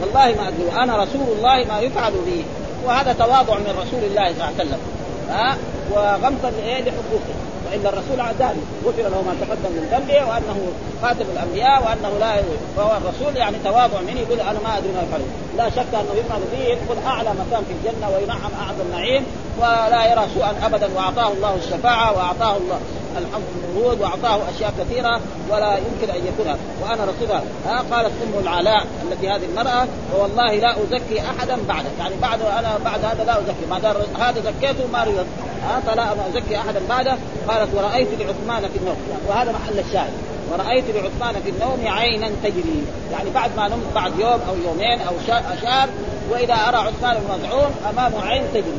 [SPEAKER 2] والله ما أدري. أنا رسول الله ما يفعل بي. وهذا تواضع من رسول الله صلى الله عليه وسلم. ها؟ وغمطا لحقوقه. والا الرسول عدالي غفر له ما تقدم من ذنبه وأنه خاتم الأنبياء وأنه لا فهو الرسول يعني تواضع مني يقول أنا ما أدري ما يفعل. لا شك أنه يفعل به يدخل أعلى مكان في الجنة وينعم أعظم نعيم ولا يرى سوءا ابدا وأعطاه الله الشفاعة وأعطاه الله الحمد الورود وأعطاه أشياء كثيرة ولا يمكن أن يكون وأنا رسولها ها قالت أم العلاء التي هذه المرأة ووالله لا أزكي أحدا بعدك. يعني بعد أنا بعد هذا لا أزكي. بعد هذا زكيته ما رضيت ها فلا أزكي أحدا بعده. قالت ورأيت لعثمان في النوم. وهذا محل الشاهد. ورأيت لعثمان في النوم عينا تجري. يعني بعد ما نمت بعد يوم أو يومين أو شهر وإذا أرى عثمان بن مزعون أمامه عين تجري.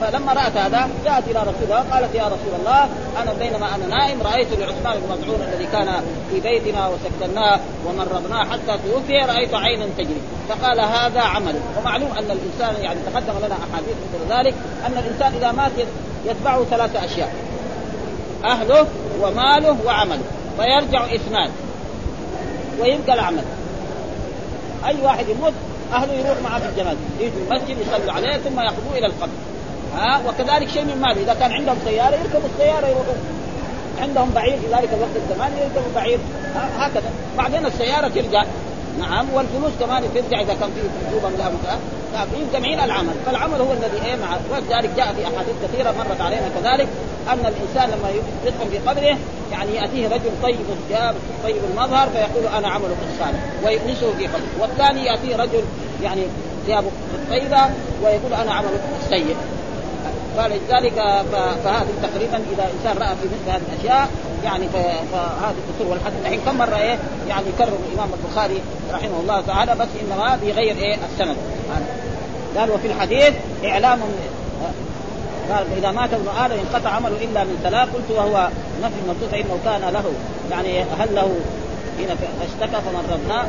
[SPEAKER 2] فلما رأت هذا جاءت إلى رسول الله قالت يا رسول الله أنا بينما أنا نائم رأيت لعثمان بن مزعون الذي كان في بيتنا وسكناه ومرضناه حتى توفي رأيت عينا تجري. فقال هذا عمل. ومعلوم أن الإنسان يعني تقدم لنا أحاديث مثل ذلك أن الإنسان إذا مات يتبعه ثلاثة أشياء أهله وماله وعمله فيرجع إثنان ويبقى العمل. أي واحد يموت اهله يروح معه في الجنازة. يجوا المسجد يصلوا عليه ثم ياخذوه إلى القبر. ها وكذلك شيء من ماله. إذا كان عندهم سيارة يركبوا السيارة يروحوا عندهم بعير في ذلك الوقت الزمان يركبوا بعير. هكذا. بعدين السيارة ترجع. نعم والفلوس كمان ترجع إذا كان في وجوبا لها جمعين العمل. فالعمل هو الذي إيه مع ولذلك جاء في أحاديث كثيرة مرت علينا كذلك أن الإنسان لما يدخل في قبره يعني يأتيه رجل طيب الثياب طيب المظهر فيقول أنا عملك الصالح ويؤنسه في قبره. والثاني يأتيه رجل يعني ثيابه طيبه ويقول أنا عملك السيء فلذلك فهذه تقريبا إذا إنسان رأى في مثل هذه الأشياء يعني فهذه القصور والحديث. الحين كم مرة إيه يعني كرر الإمام البخاري رحمه الله تعالى بس إنما بغير إيه السند. قال وفي الحديث إعلام قال إذا مات ابن آدم انقطع عمله إلا من ثلاث قلت وهو نفي المردود فإنه كان له يعني هل له حين اشتكى فمن ردناه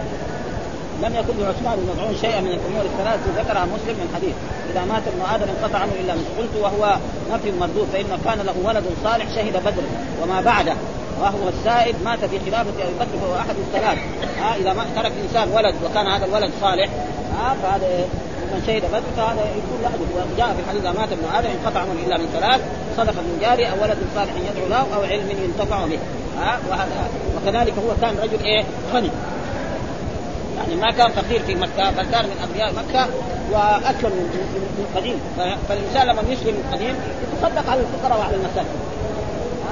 [SPEAKER 2] لم يكن لعثمان بن مظعون شيئا من الأمور الثلاث ذكرها مسلم من حديث. إذا مات ابن آدم انقطع عنه إلا من قلت وهو نفي مردود فانه كان له ولد صالح شهد بدر وما بعده. وهو السائد مات في خلافة أبي بكر فهو أحد الثلاث. ها إذا ما ترك انسان ولد وكان هذا الولد صالح ها فهذا من شهد بدر فهذا يكون له وجاء في الحديث إذا مات ابن آدم انقطع عنه إلا من ثلاث صدقه من جاري أو ولد صالح يدعو له أو علم ينتفع به. ها وهذا وكذلك هو كان رجل إيه؟ غني. يعني ما كان فقير في مكة بل كان من اغنياء مكة واسلم من قديم. فالإنسان لما يسلم من قديم يتصدق على الفقراء وعلى المساكين.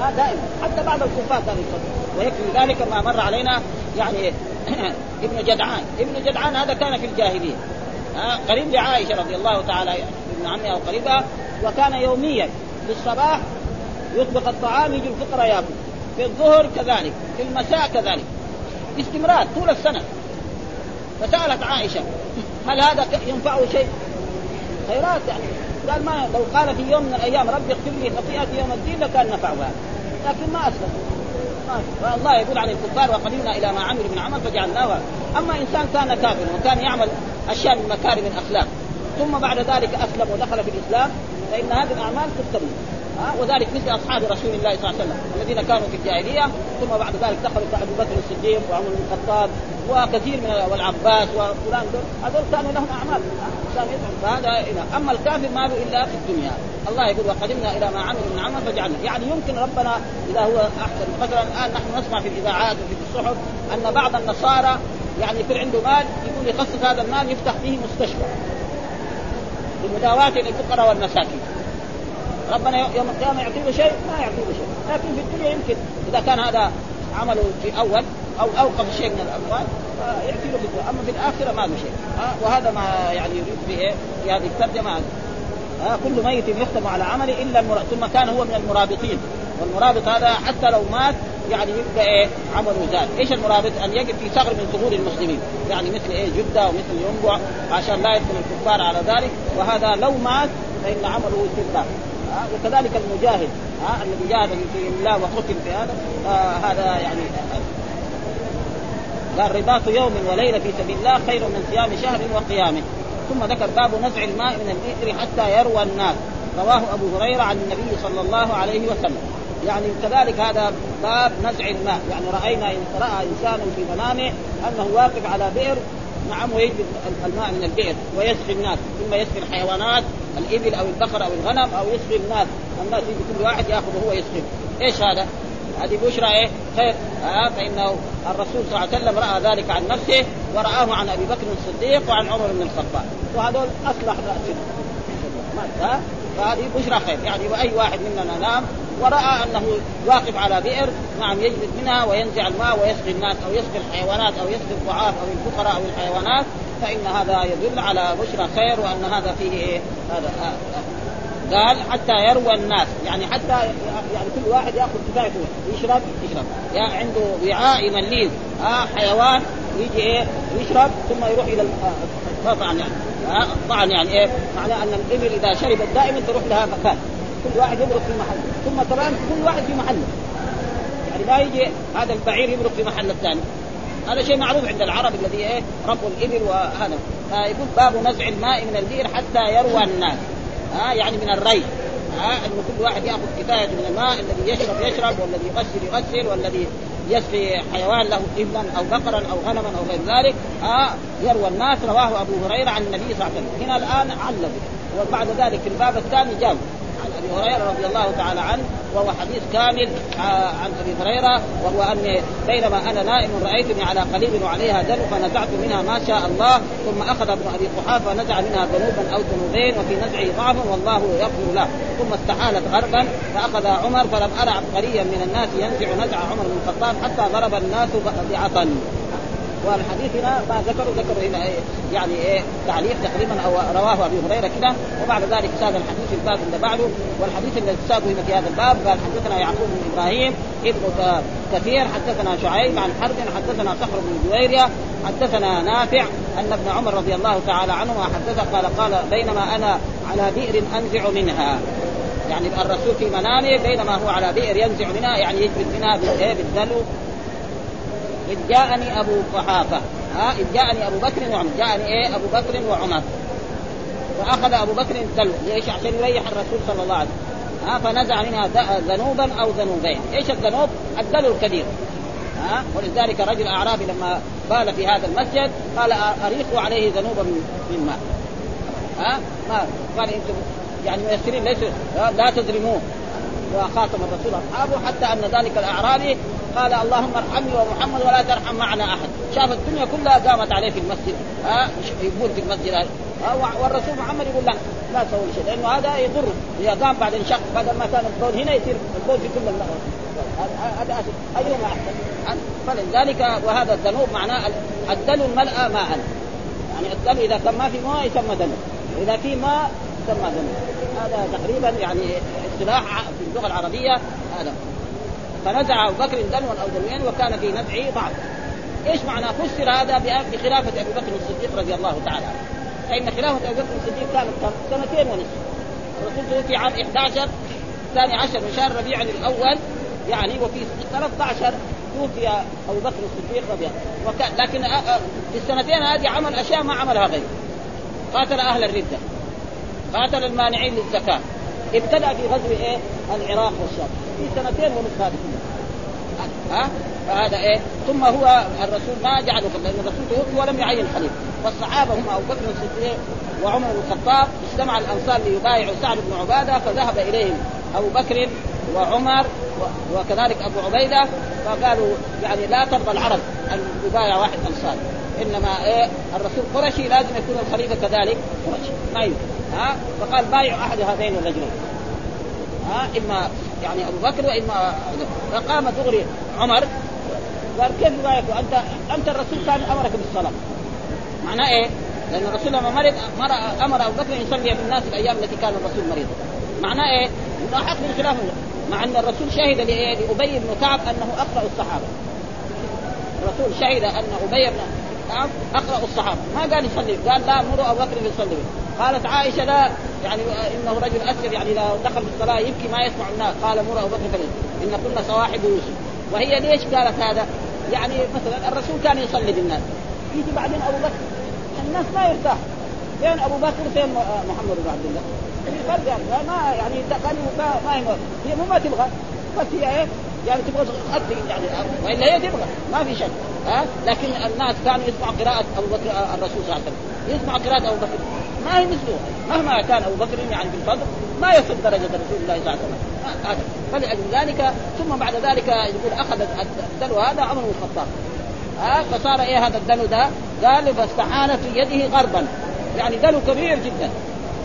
[SPEAKER 2] آه دائما. حتى بعض الكفار كانوا يصدق ويكفي ذلك ما مر علينا يعني <clears throat> ابن جدعان. ابن جدعان هذا كان في الجاهلية. آه قريب لعائشة رضي الله تعالى ابن عمها وقريبها وكان يوميا في الصباح يطبخ الطعام يجي الفقراء ياكل في الظهر كذلك في المساء كذلك. باستمرار طول السنة. فسألت عائشة هل هذا ينفعه شيء؟ خيرات يعني. قال ما لو قال في يوم من الأيام ربي اغفر لي خطيئتي يوم الدين لكان نفعها. لكن ما أسلم. فالله يقول عن الكفار وقدمنا إلى ما عملوا من عمل فجعلناه. أما إنسان كان كافر وكان يعمل أشياء من مكارم الأخلاق ثم بعد ذلك أسلم ودخل في الإسلام فإن هذه الأعمال تكتب وذلك مثل أصحاب رسول الله صلى الله عليه وسلم الذين كانوا في الجاهلية ثم بعد ذلك دخلوا كابو بكر الصديق وعمر بن الخطاب وكثير من والعباس وفلان هذول كانوا لهم أعمال فهذا أما الكافر ما له إلا في الدنيا. الله يقول وقدمنا إلى ما عملوا من عمل فجعلنا. يعني يمكن ربنا إذا هو أحسن. مثلا الآن نحن نسمع في الإذاعات وفي الصحف أن بعض النصارى يعني يكون عنده مال يقول يخصص هذا المال يفتح فيه مستشفى لمداواة الفقراء والمساكين. ربنا يوم القيامة يعطي له شيء ما يعطي له شيء. لكن في الدنيا يمكن إذا كان هذا عمله في أول أو أوقف شيء من الأموال يعطي له في الدنيا أما في الآخرة ما له شيء. وهذا ما يعني يريد به في هذه الترجمة. ها كل ميت يختم على عمله إلا المرابط ثم كان هو من المرابطين. والمرابط هذا حتى لو مات يعني يبقى إيه؟ عمله زاد، إيش المرابط؟ أن يقف في ثغر من ثغور المسلمين، يعني مثل إيه؟ جدة ومثل ينبع عشان لا يدخل الكفار على ذلك، وهذا لو مات فإن عمله وكذلك المجاهد ها الذي جاهد في الله وقتل في هذا آه هذا يعني قال رباط يوم وليلة في سبيل الله خير من صيام شهر وقيامه. ثم ذكر باب نزع الماء من البئر حتى يروى الناس. رواه أبو هريرة عن النبي صلى الله عليه وسلم. يعني كذلك هذا باب نزع الماء. يعني رأينا إن رأى إنسان في منامه أنه واقف على بئر نعم ويجلب الماء من البئر ويسقي الناس ثم يسقي الحيوانات الإبل أو البقر أو الغنم أو يسقي الناس الناس يجي كل واحد يأخذ هو يسقي إيش هذا؟ هذه بشرى إيه؟ خير آه فإنه الرسول صلى الله عليه وسلم رأى ذلك عن نفسه ورآه عن أبي بكر الصديق وعن عمر بن الخطاب. وهذول أصلح راسهم فهذه بشرى خير. يعني وأي واحد منا نام ورأى أنه واقف على بئر نعم يجلد منها وينزع الماء ويسقي الناس أو يسقي الحيوانات أو يسقي الضعاف أو الفقراء أو الحيوانات. فإن هذا يدل على بشرى خير وأن هذا فيه إيه؟ هذا قال حتى يروى الناس يعني حتى يعني كل واحد يأخذ كفايته يشرب يشرب. يعني عنده وعاء يمليه. آه حيوان يجي إيه؟ يشرب ثم يروح إلى الطعن يعني آه الطعن يعني إيه؟ معناه أن الإبل إذا شربت دائما تروح لها مكان. كل واحد يبرك في محله ثم كمان كل واحد في محله يعني ما يجي هذا البعير يبرك في محل الثاني. هذا شيء معروف عند العرب الذي إيه؟ ربوا الإبل وهذا. فيقول باب نزع الماء من البئر حتى يروى الناس. ها يعني من الري. ها إنه كل واحد يأخذ كفاية من الماء الذي يشرب يشرب والذي يغسل يغسل والذي يسقي حيوان له ابلا أو بقرا أو غنما أو غير ذلك. آه يروى الناس رواه أبو هريرة عن النبي صلى الله عليه وسلم. هنا الآن علق وبعد ذلك في الباب الثاني عن أبي هريرة رضي الله تعالى عنه وهو حديث كامل آه، عن أبي هريرة وهو اني بينما أنا نائم رأيتني على قليل وعليها دم فنزعت منها ما شاء الله ثم أخذ ابن أبي قحافة نزع منها ذنوبا أو ذنوبين وفي نزعه ضعف والله يغفر له. ثم استحالت غربا فأخذ عمر فلم أرى عبقريا من الناس ينزع نزع عمر بن الخطاب حتى ضرب الناس بعطن والحديث هنا ما ذكروا ذكروا هنا إيه؟ يعني إيه؟ تعليق تقريبا أو رواه أبي هريرة كده. وبعد ذلك ساد الحديث الباب اللي بعده. والحديث الذي ساده هنا في هذا الباب قال حدثنا يعقوب بن إبراهيم ابن كثير حدثنا شعيب عن حرب حدثنا صخر بن جويرية حدثنا نافع أن ابن عمر رضي الله تعالى عنهما حدثه قال قال بينما أنا على بئر أنزع منها. يعني الرسول في منامه بينما هو على بئر ينزع منها يعني يجبد منها بالدلو. إذ جاءني أبو قحافة. ها إذ جاءني أبو بكر وعمر. جاءني إيه؟ أبو بكر وعمر. فأخذ أبو بكر الدلو ليش؟ عشان يريح الرسول صلى الله عليه وسلم. ها فنزع منها ذنوبا أو ذنوبين. إيش الذنوب؟ الدلو الكبير. ها ولذلك رجل أعرابي لما بال في هذا المسجد قال أريقوا عليه ذنوبا من ماء. ها ما قال أنتم يعني ميسرين ليس لا تظلموه. وخاطب الرسول اصحابه حتى أن ذلك الأعرابي قال اللهم ارحمني ومحمد ولا ترحم معنا أحد. شاف الدنيا كلها قامت عليه في المسجد. ها يقول في المسجد هذا. والرسول محمد يقول لا لا تسوي شيء لأنه هذا يضر. إذا قام بعد انشق بدل ما كان البول هنا يصير البول في كل هذا أيهما أحسن؟ فلذلك وهذا الذنوب معناه الدلو الملأ ماء. يعني الدلو إذا كان ما في ماء يسمى دلو. إذا في ماء يسمى دلو. هذا تقريبا يعني اصطلاح في اللغة العربية هذا. فنزع أبو بكر دلوا أو دلوين وكان في نزعه ضعف إيش معنى فسر هذا بخلافة ابي بكر الصديق رضي الله تعالى؟ عنه فإن خلافة ابي بكر الصديق كانت سنتين ونصف. الرسول توفي عام 11 ثاني عشر من شهر ربيع الأول يعني وفي 13 توفي أبو بكر الصديق رضي الله وكان لكن في السنتين هذه عمل أشياء ما عملها غيره. قاتل أهل الردة. قاتل المانعين للزكاة. ابتدأ في غزو إيه؟ العراق والشام. في سنتين ونصف هذه ها؟ فهذا إيه؟ ثم هو الرسول ما جعله لأن الرسول توفي ولم يعين خليفه والصحابه هم أبو بكر الصديق وعمر بن الخطاب اجتمع الأنصار ليبايعوا سعد بن عبادة فذهب إليهم أبو بكر وعمر وكذلك أبو عبيدة فقالوا يعني لا ترضى العرب أن يبايع واحد أنصاري. إنما إيه الرسول قرشي لازم يكون الخليفة كذلك. قرشي ما يمكن. ها؟ فقال بايع أحد هذين الرجلين. ها؟ إما يعني أبو بكر وإما فقام دغري عمر. قال كيف رايك انت أنت الرسول كان أمرك بالصلاة. معناه إيه؟ لأن الرسول لما مرض أمر أبو بكر يصلي بالناس الأيام التي كان الرسول مريض معناه إيه؟ حق من خلافه مع أن الرسول شهد لأبي بن كعب أنه اقرا الصحابة. الرسول شهد أن أبي بن كعب اقرا الصحابة. ما قال يصلي قال لا مروا أبو بكر يصلي. قالت عائشة لا يعني إنه رجل اسير يعني إذا دخل في الصلاة يبكي ما يسمع الناس. قال مر أبو بكر إن كنا صواحب يوسف. وهي ليش قالت هذا؟ يعني مثلا الرسول كان يصلي بالناس. يجي بعدين أبو بكر. الناس ما يرتاح. فين أبو بكر؟ فين محمد بن عبد الله؟ في فرق يعني ما يعني ما ما هي هي مو ما تبغى. بس هي إيه؟ يعني تبغى تغطي يعني وإلا هي تبغى ما في شك. ها؟ لكن الناس كانوا يسمعوا قراءة أبو بكر الرسول صلى الله عليه وسلم. يسمع قراءة أبو بكر. ما هي مثله. مهما كان أبو بكر يعني في الفضل ما يصل درجة رسول الله صلى الله عليه وسلم. فلأجل ذلك ثم بعد ذلك يقول اخذ الدلو هذا عمر بن الخطاب. ها؟ فصار إيه هذا الدلو ده؟ قال فاستحال في يده غربا. يعني دلو كبير جدا.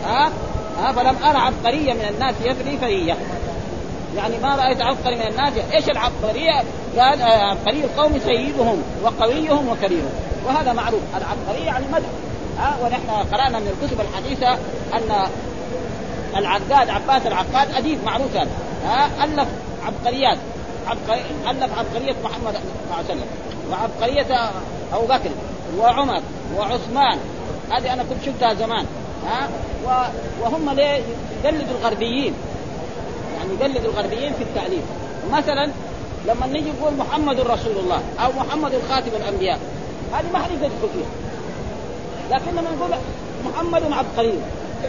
[SPEAKER 2] ها؟ ها؟ فلم ارى عبقريه من الناس يفري فريه يعني ما رأيت عبقري من الناس إيش العبقرية؟ قال آه، عبقري القوم سيدهم وقويهم وكبيرهم. وهذا معروف. العبقرية يعني مدح. ها ونحن قرأنا من الكتب الحديثة أن العقاد عباس العقاد أديب معروف هذا. ها ألف عبقريات. عبقري ألف عبقرية محمد صلى الله عليه وسلم. وعبقرية أبو بكر وعمر وعثمان. هذه أنا كنت شفتها زمان. ها وهم ليه؟ يقلدوا الغربيين. يقلدوا الغربيين في التعليم مثلا لما نيجي نقول محمد رسول الله أو محمد خاتم الأنبياء هذه ما حد يقدر فيها. لكن لما نقول محمد عبقري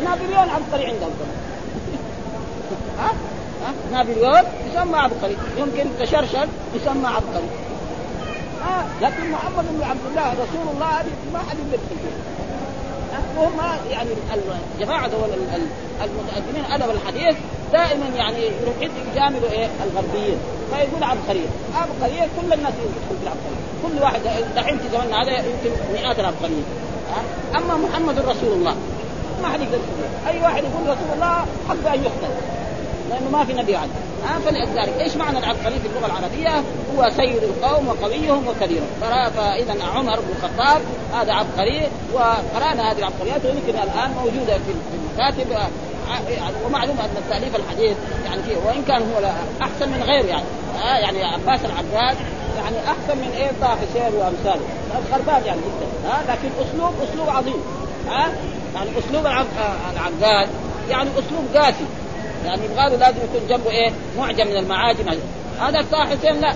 [SPEAKER 2] نابليون عبقري عندهم. <laughs> ها؟ نابليون يسمى عبقري يمكن تشرشل يسمى عبقري آه لكن محمد بن عبد الله رسول الله هذه ما حد فيه وهم يعني الجماعة دول المتقدمين أدب الحديث دائما يعني يروح يجاملوا إيه؟ الغربيين. فيقول عبقريه عبقريه كل الناس يدخل في العبقريه كل واحد دحين في زماننا هذا يمكن مئات العبقريه أما محمد رسول الله ما حد يقدر أي واحد يقول رسول الله حق أن يقتل لأنه ما في نبي عنه آه فلذلك إيش معنى العبقري في اللغة العربية؟ هو سيد القوم وقويهم وكبيرهم فاذا عمر بن الخطاب هذا عبقري وقرأنا هذه العبقريات ويمكن الآن موجودة في المكاتب. ومعلوم أن التأليف الحديث يعني فيه وإن كان هو أحسن من غيره يعني. آه يعني عباس العباس يعني أحسن من إيه؟ طه حسين وأمثاله. خربان يعني جدا. آه لكن اسلوب أسلوب عظيم. ها آه يعني أسلوب العقاد يعني أسلوب قاسي. يعني يبغى له لازم يكون جنبه إيه؟ معجم من المعاجم. هذا طه حسين لا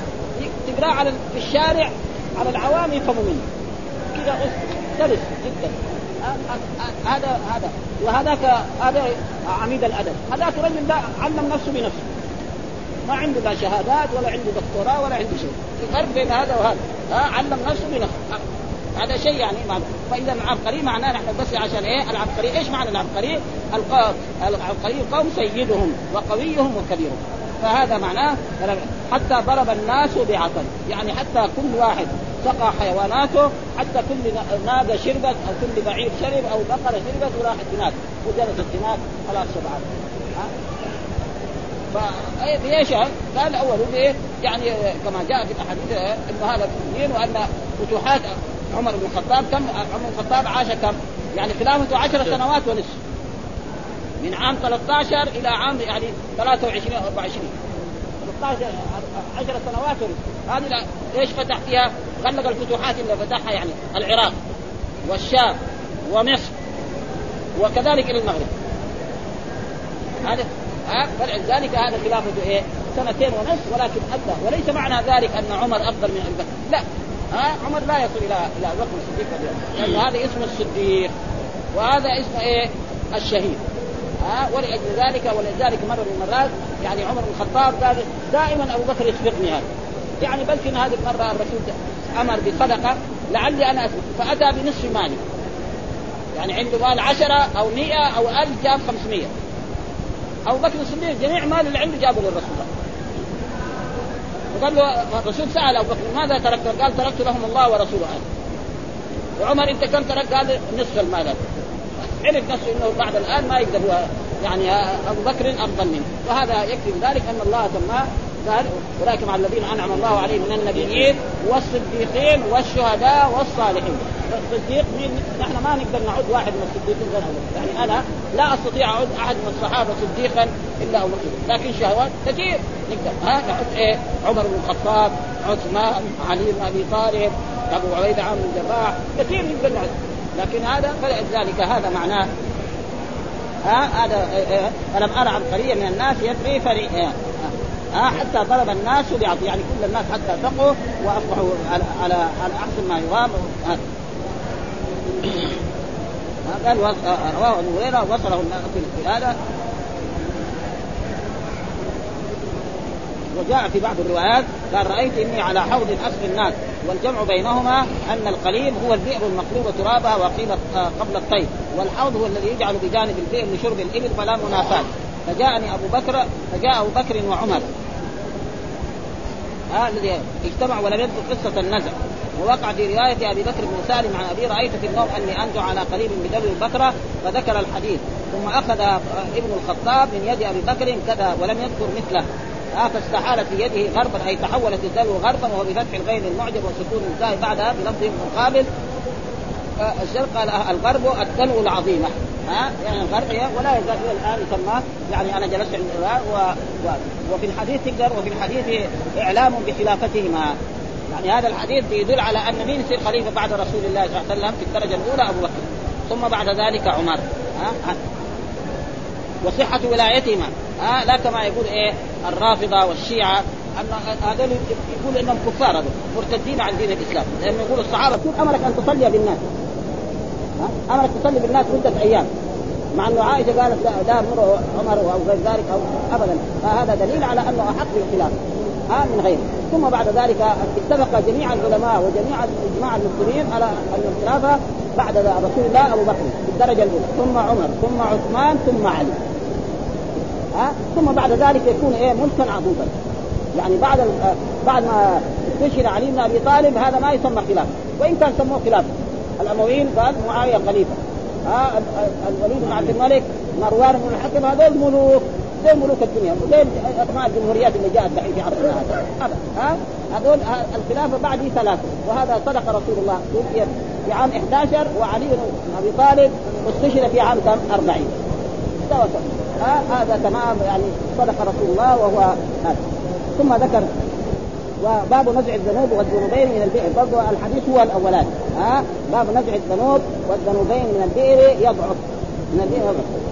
[SPEAKER 2] تقراه على في الشارع على العوام يفهموا منه. كذا سلس جدا. هذا هذا. وهذاك هذا عميد الأدب. هذاك رجل لا علم نفسه بنفسه. ما عنده لا شهادات ولا عنده دكتوراه ولا عنده شيء. الفرق بين هذا وهذا. ها علم نفسه بنفسه. هذا شيء يعني ما فإذا العبقري معناه نحن بس عشان إيه؟ العبقري إيش معنى العبقري؟ العبقري قوم سيدهم وقويهم وكبيرهم. فهذا معناه حتى ضرب الناس بعطل يعني حتى كل واحد سقى حيواناته حتى كل ناقة شربت أو كل بعير شرب أو بقرة شربت وراحت هناك. وجلست هناك خلاص شبعت. فايش قال أول إيه؟ يعني كما جاء في الأحاديث انه هذا الدين وأن فتوحات عمر بن الخطاب كم؟ عمر بن الخطاب عاش كم؟ يعني خلافته عشر سنوات ونصف. من عام 13 إلى عام يعني 23 أو 24 13 10 سنوات ونصف. هذه إيش فتح فيها؟ غلق الفتوحات اللي فتحها يعني العراق والشام ومصر وكذلك إلى المغرب. هذا فلذلك هذا خلافته إيه؟ سنتين ونصف ولكن أدى. وليس معنى ذلك أن عمر افضل من أبي بكر. لا. ها؟ عمر لا يصل إلى إلى ابي بكر الصديق لأن هذا اسمه الصديق وهذا اسمه إيه؟ الشهيد. ها؟ ولأجل ذلك ولذلك مرة من المرات يعني عمر بن الخطاب قال دائما أبو بكر يسبقني هذا. يعني بلكن هذه المرة الرسول أمر بصدقة لعلي أنا اسبق فأتى بنصف مالي. يعني عنده مال عشرة أو مئة أو ألف جاب خمسمية أبو بكر الصديق جميع مال اللي عنده جابه للرسول. وقال له الرسول سأل أبو بكر ماذا تركت؟ قال تركت لهم الله ورسوله وعمر أنت كم ترك؟ قال نصف المال عرف نفسه إنه بعد الآن ما يقدر يعني أبو بكر أفضل منه وهذا يكفي بذلك أن الله سماه قال أولئك مع الذين أنعم الله عليهم من النبيين والصديقين والشهداء والصالحين الصديق مين؟ نحن ما نقدر نعد واحد من الصديقين غير يعني أنا لا أستطيع أعد أحد من الصحابة صديقا إلا أبو بكر. لكن شهوات كثير. نقدر. ها؟ نعد إيه؟ عمر بن الخطاب عثمان علي بن أبي طالب أبو عبيدة عامر بن الجراح. كثير نقدر نعد. لكن هذا فلذلك هذا معناه. ها؟ هذا ألم أرى عبقريه من الناس يدري فريق. ها؟ حتى ضرب الناس بعض. يعني كل الناس حتى اتقوا وأصبحوا على على, على أحسن ما يرام قال رواه أبو هريرة وصله في هذا وجاء في بعض الروايات قال رأيت إني على حوض أسقي الناس والجمع بينهما أن القليب هو البئر المقلوب ترابها وقيل قبل الطيب والحوض هو الذي يجعل بجانب البئر لشرب الإبل فلا منافاة. فجاءني أبو بكر فجاء أبو بكر وعمر. الذي اجتمع ولم يذكر قصة النزع. ووقع في رواية أبي بكر بن سالم عن أبي رأيت في النوم أني أنزع على قريب بدلو البكرة فذكر الحديث. ثم أخذ ابن الخطاب من يد أبي بكر كذا ولم يذكر مثله. آه فاستحالت في يده غربا أي تحولت الدلو غربا وهو بفتح الغين المعجب وسكون الزاي بعدها بلفظ مقابل. آه الشرق الغرب الدلو العظيمة ها يعني الغرب ولا يزال إلى الآن يسمى يعني أنا جلست عند و... و... وفي الحديث تقدر وفي الحديث إعلام بخلافتهما. يعني هذا الحديث يدل على أن مين يصير خليفة بعد رسول الله صلى الله عليه وسلم في الدرجة الأولى؟ أبو بكر. ثم بعد ذلك عمر. ها؟ وصحة ولايتهما. ها؟ لا كما يقول إيه؟ الرافضة والشيعة. أن هذول يقول إنهم كفار هذول مرتدين عن دين الإسلام. لأنه يقول الصحابة كيف أمرك أن تصلي بالناس؟ ها؟ أمرك تصلي بالناس مدة أيام. مع أنه عائشة قالت لا لا مر عمر أو غير ذلك أو ابدا. فهذا دليل على أنه أحق بالخلاف. ها من غيره. ثم بعد ذلك اتفق جميع العلماء وجميع اجماع المسلمين على أن الخلافة بعد رسول الله أبو بكر في الدرجه الأولى. ثم عمر ثم عثمان ثم علي. ها؟ ثم بعد ذلك يكون إيه؟ ملكا عضوضا يعني بعد بعد ما استشهد علي بن أبي طالب هذا ما يسمى خلاف وإن كان سموه خلاف الأمويين قال معاوية خليفه ها؟ الوليد بن عبد الملك مروان بن الحكم هذول ملوك. زي ملوك الدنيا زي اسماء الجمهوريات اللي جاءت دحين في عصرنا هذا. ها؟ هذول الخلافة بعد ثلاثة. وهذا صدق رسول الله توفي في عام 11 وعلي بن أبي طالب استشهد في عام كم؟ 40 سوا ها؟ هذا تمام يعني صدق رسول الله وهو هذا. ثم ذكر وباب نزع الذنوب والذنوبين من البئر. برضه الحديث هو الأولاني ها؟ باب نزع الذنوب والذنوبين من البئر يضعف. من الدين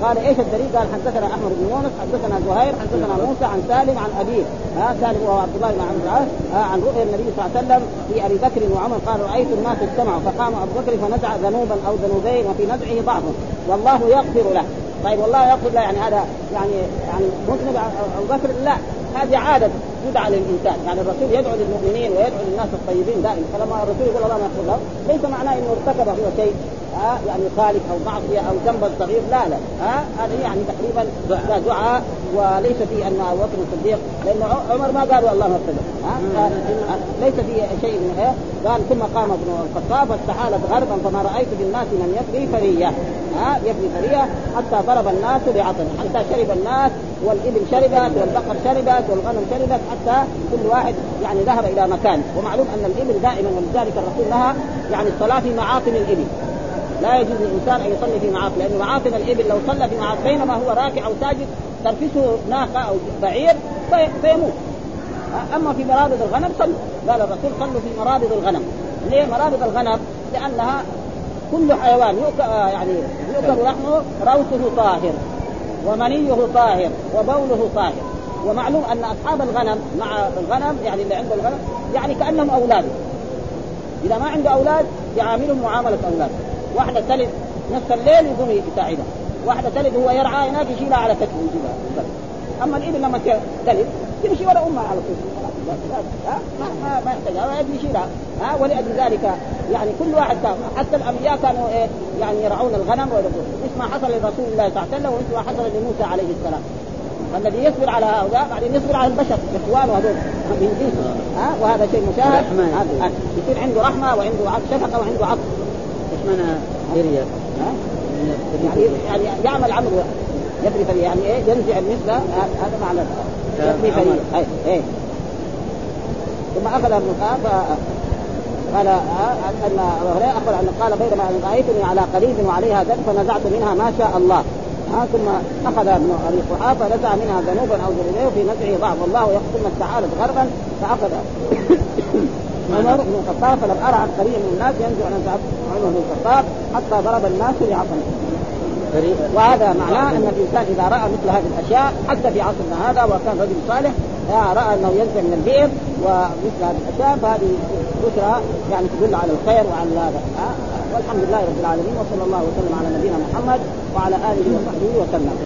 [SPEAKER 2] قال إيش الدليل؟ قال حدثنا أحمد بن يونس حدثنا زهير حدثنا موسى عن سالم عن أبيه. ها سالم وهو عبد الله بن عبد العاص. عن رؤيا النبي صلى الله عليه وسلم في أبي بكر وعمر. قال رأيت الناس اجتمعوا فقام أبو بكر فنزع ذنوبا أو ذنوبين وفي نزعه ضعف. والله يغفر له. طيب والله يغفر له يعني هذا يعني يعني مذنب ابو بكر لا. هذه عادة تدعى للإنسان. يعني الرسول يدعو للمؤمنين ويدعو للناس الطيبين دائما. فلما الرسول يقول اللهم اغفر له ليس معناه إنه ارتكب هو شيء. ها؟ يعني خالف أو معصية أو ذنب صغير لا لا. ها؟ هذا يعني تقريبا دعاء وليس في أن ابو بكر الصديق لأن عمر ما قالوا اللهم اغفر ها؟ ليس في شيء من إيه؟ قال ثم قام ابن الخطاب فاستحالت غربا فما رأيت بالناس من يبري فرية. ها؟ يبري فرية حتى ضرب الناس بعطن حتى شرب الناس والإبل شربت والبقر شربت والغنم شربت حتى كل واحد يعني ذهب إلى مكان. ومعلوم أن الإبل دائما ولذلك الرسول نهى يعني الصلاة في معاقل الإبل. لا يجوز للإنسان أن يصلي في معاقل لأن معاقل الإبل لو صلى في معاقل بينما هو راكع أو ساجد تنفسه ناقة أو بعير في فيموت. أما في مرابض الغنم صلوا. قال الرسول صلوا في مرابض الغنم. ليه مرابض الغنم؟ لأنها كل حيوان يؤكل يعني يؤكل لحمه روثه طاهر ومنيه طاهر وبوله طاهر. ومعلوم أن أصحاب الغنم مع الغنم يعني اللي عنده الغنم يعني كأنهم اولاده إذا ما عنده أولاد يعاملهم معاملة أولاد. واحدة تلد نصف الليل يقوم يساعدها واحدة تلد وهو يرعى هناك يشيلها على كتفه يجيبها أما الإبل لما تلد تمشي ورا أمها على طول. ما ما ما يحتاج يشيلها. ها ولأجل ذلك يعني كل واحد كان حتى الأنبياء كانوا إيه يعني يرعون الغنم مثل ما حصل لرسول الله صلى الله عليه وسلم ومثل ما حصل لموسى عليه السلام. فالذي يصبر على هؤلاء بعدين يصبر على البشر اخوانه هذول ها وهذا شيء مشاهد. يصير عنده رحمة وعنده شفقة وعنده عطف
[SPEAKER 3] إيش معنى برية؟
[SPEAKER 2] يعني يعني يعمل عمل يبري فريق يعني إيه ينزع المثل هذا معنى يبري فريق. أي إيه. ثم أخذ ابن قال أن اخبر ان قال بينما رأيتني على قريب وعليها ذنب فنزعت منها ما شاء الله. ها ثم أخذ ابن أبي قحافة نزع منها ذنوبا أو ذنوبين في نزعه ضعف الله يقسم السعاده غربا فأخذ. عمر بن الخطاب فلم أرى عن قريب من الناس ينزع نزع عمر بن الخطاب حتى ضرب الناس بعصا وهذا معناه أن الإنسان إذا رأى مثل هذه الأشياء حتى في عصرنا هذا وكان رجل صالح رأى أنه ينزع من البئر ومثل هذه الأشياء فهذه بشرى يعني تدل على الخير وعلى هذا. والحمد لله رب العالمين وصلى الله وسلم على نبينا محمد وعلى آله وصحبه وسلم.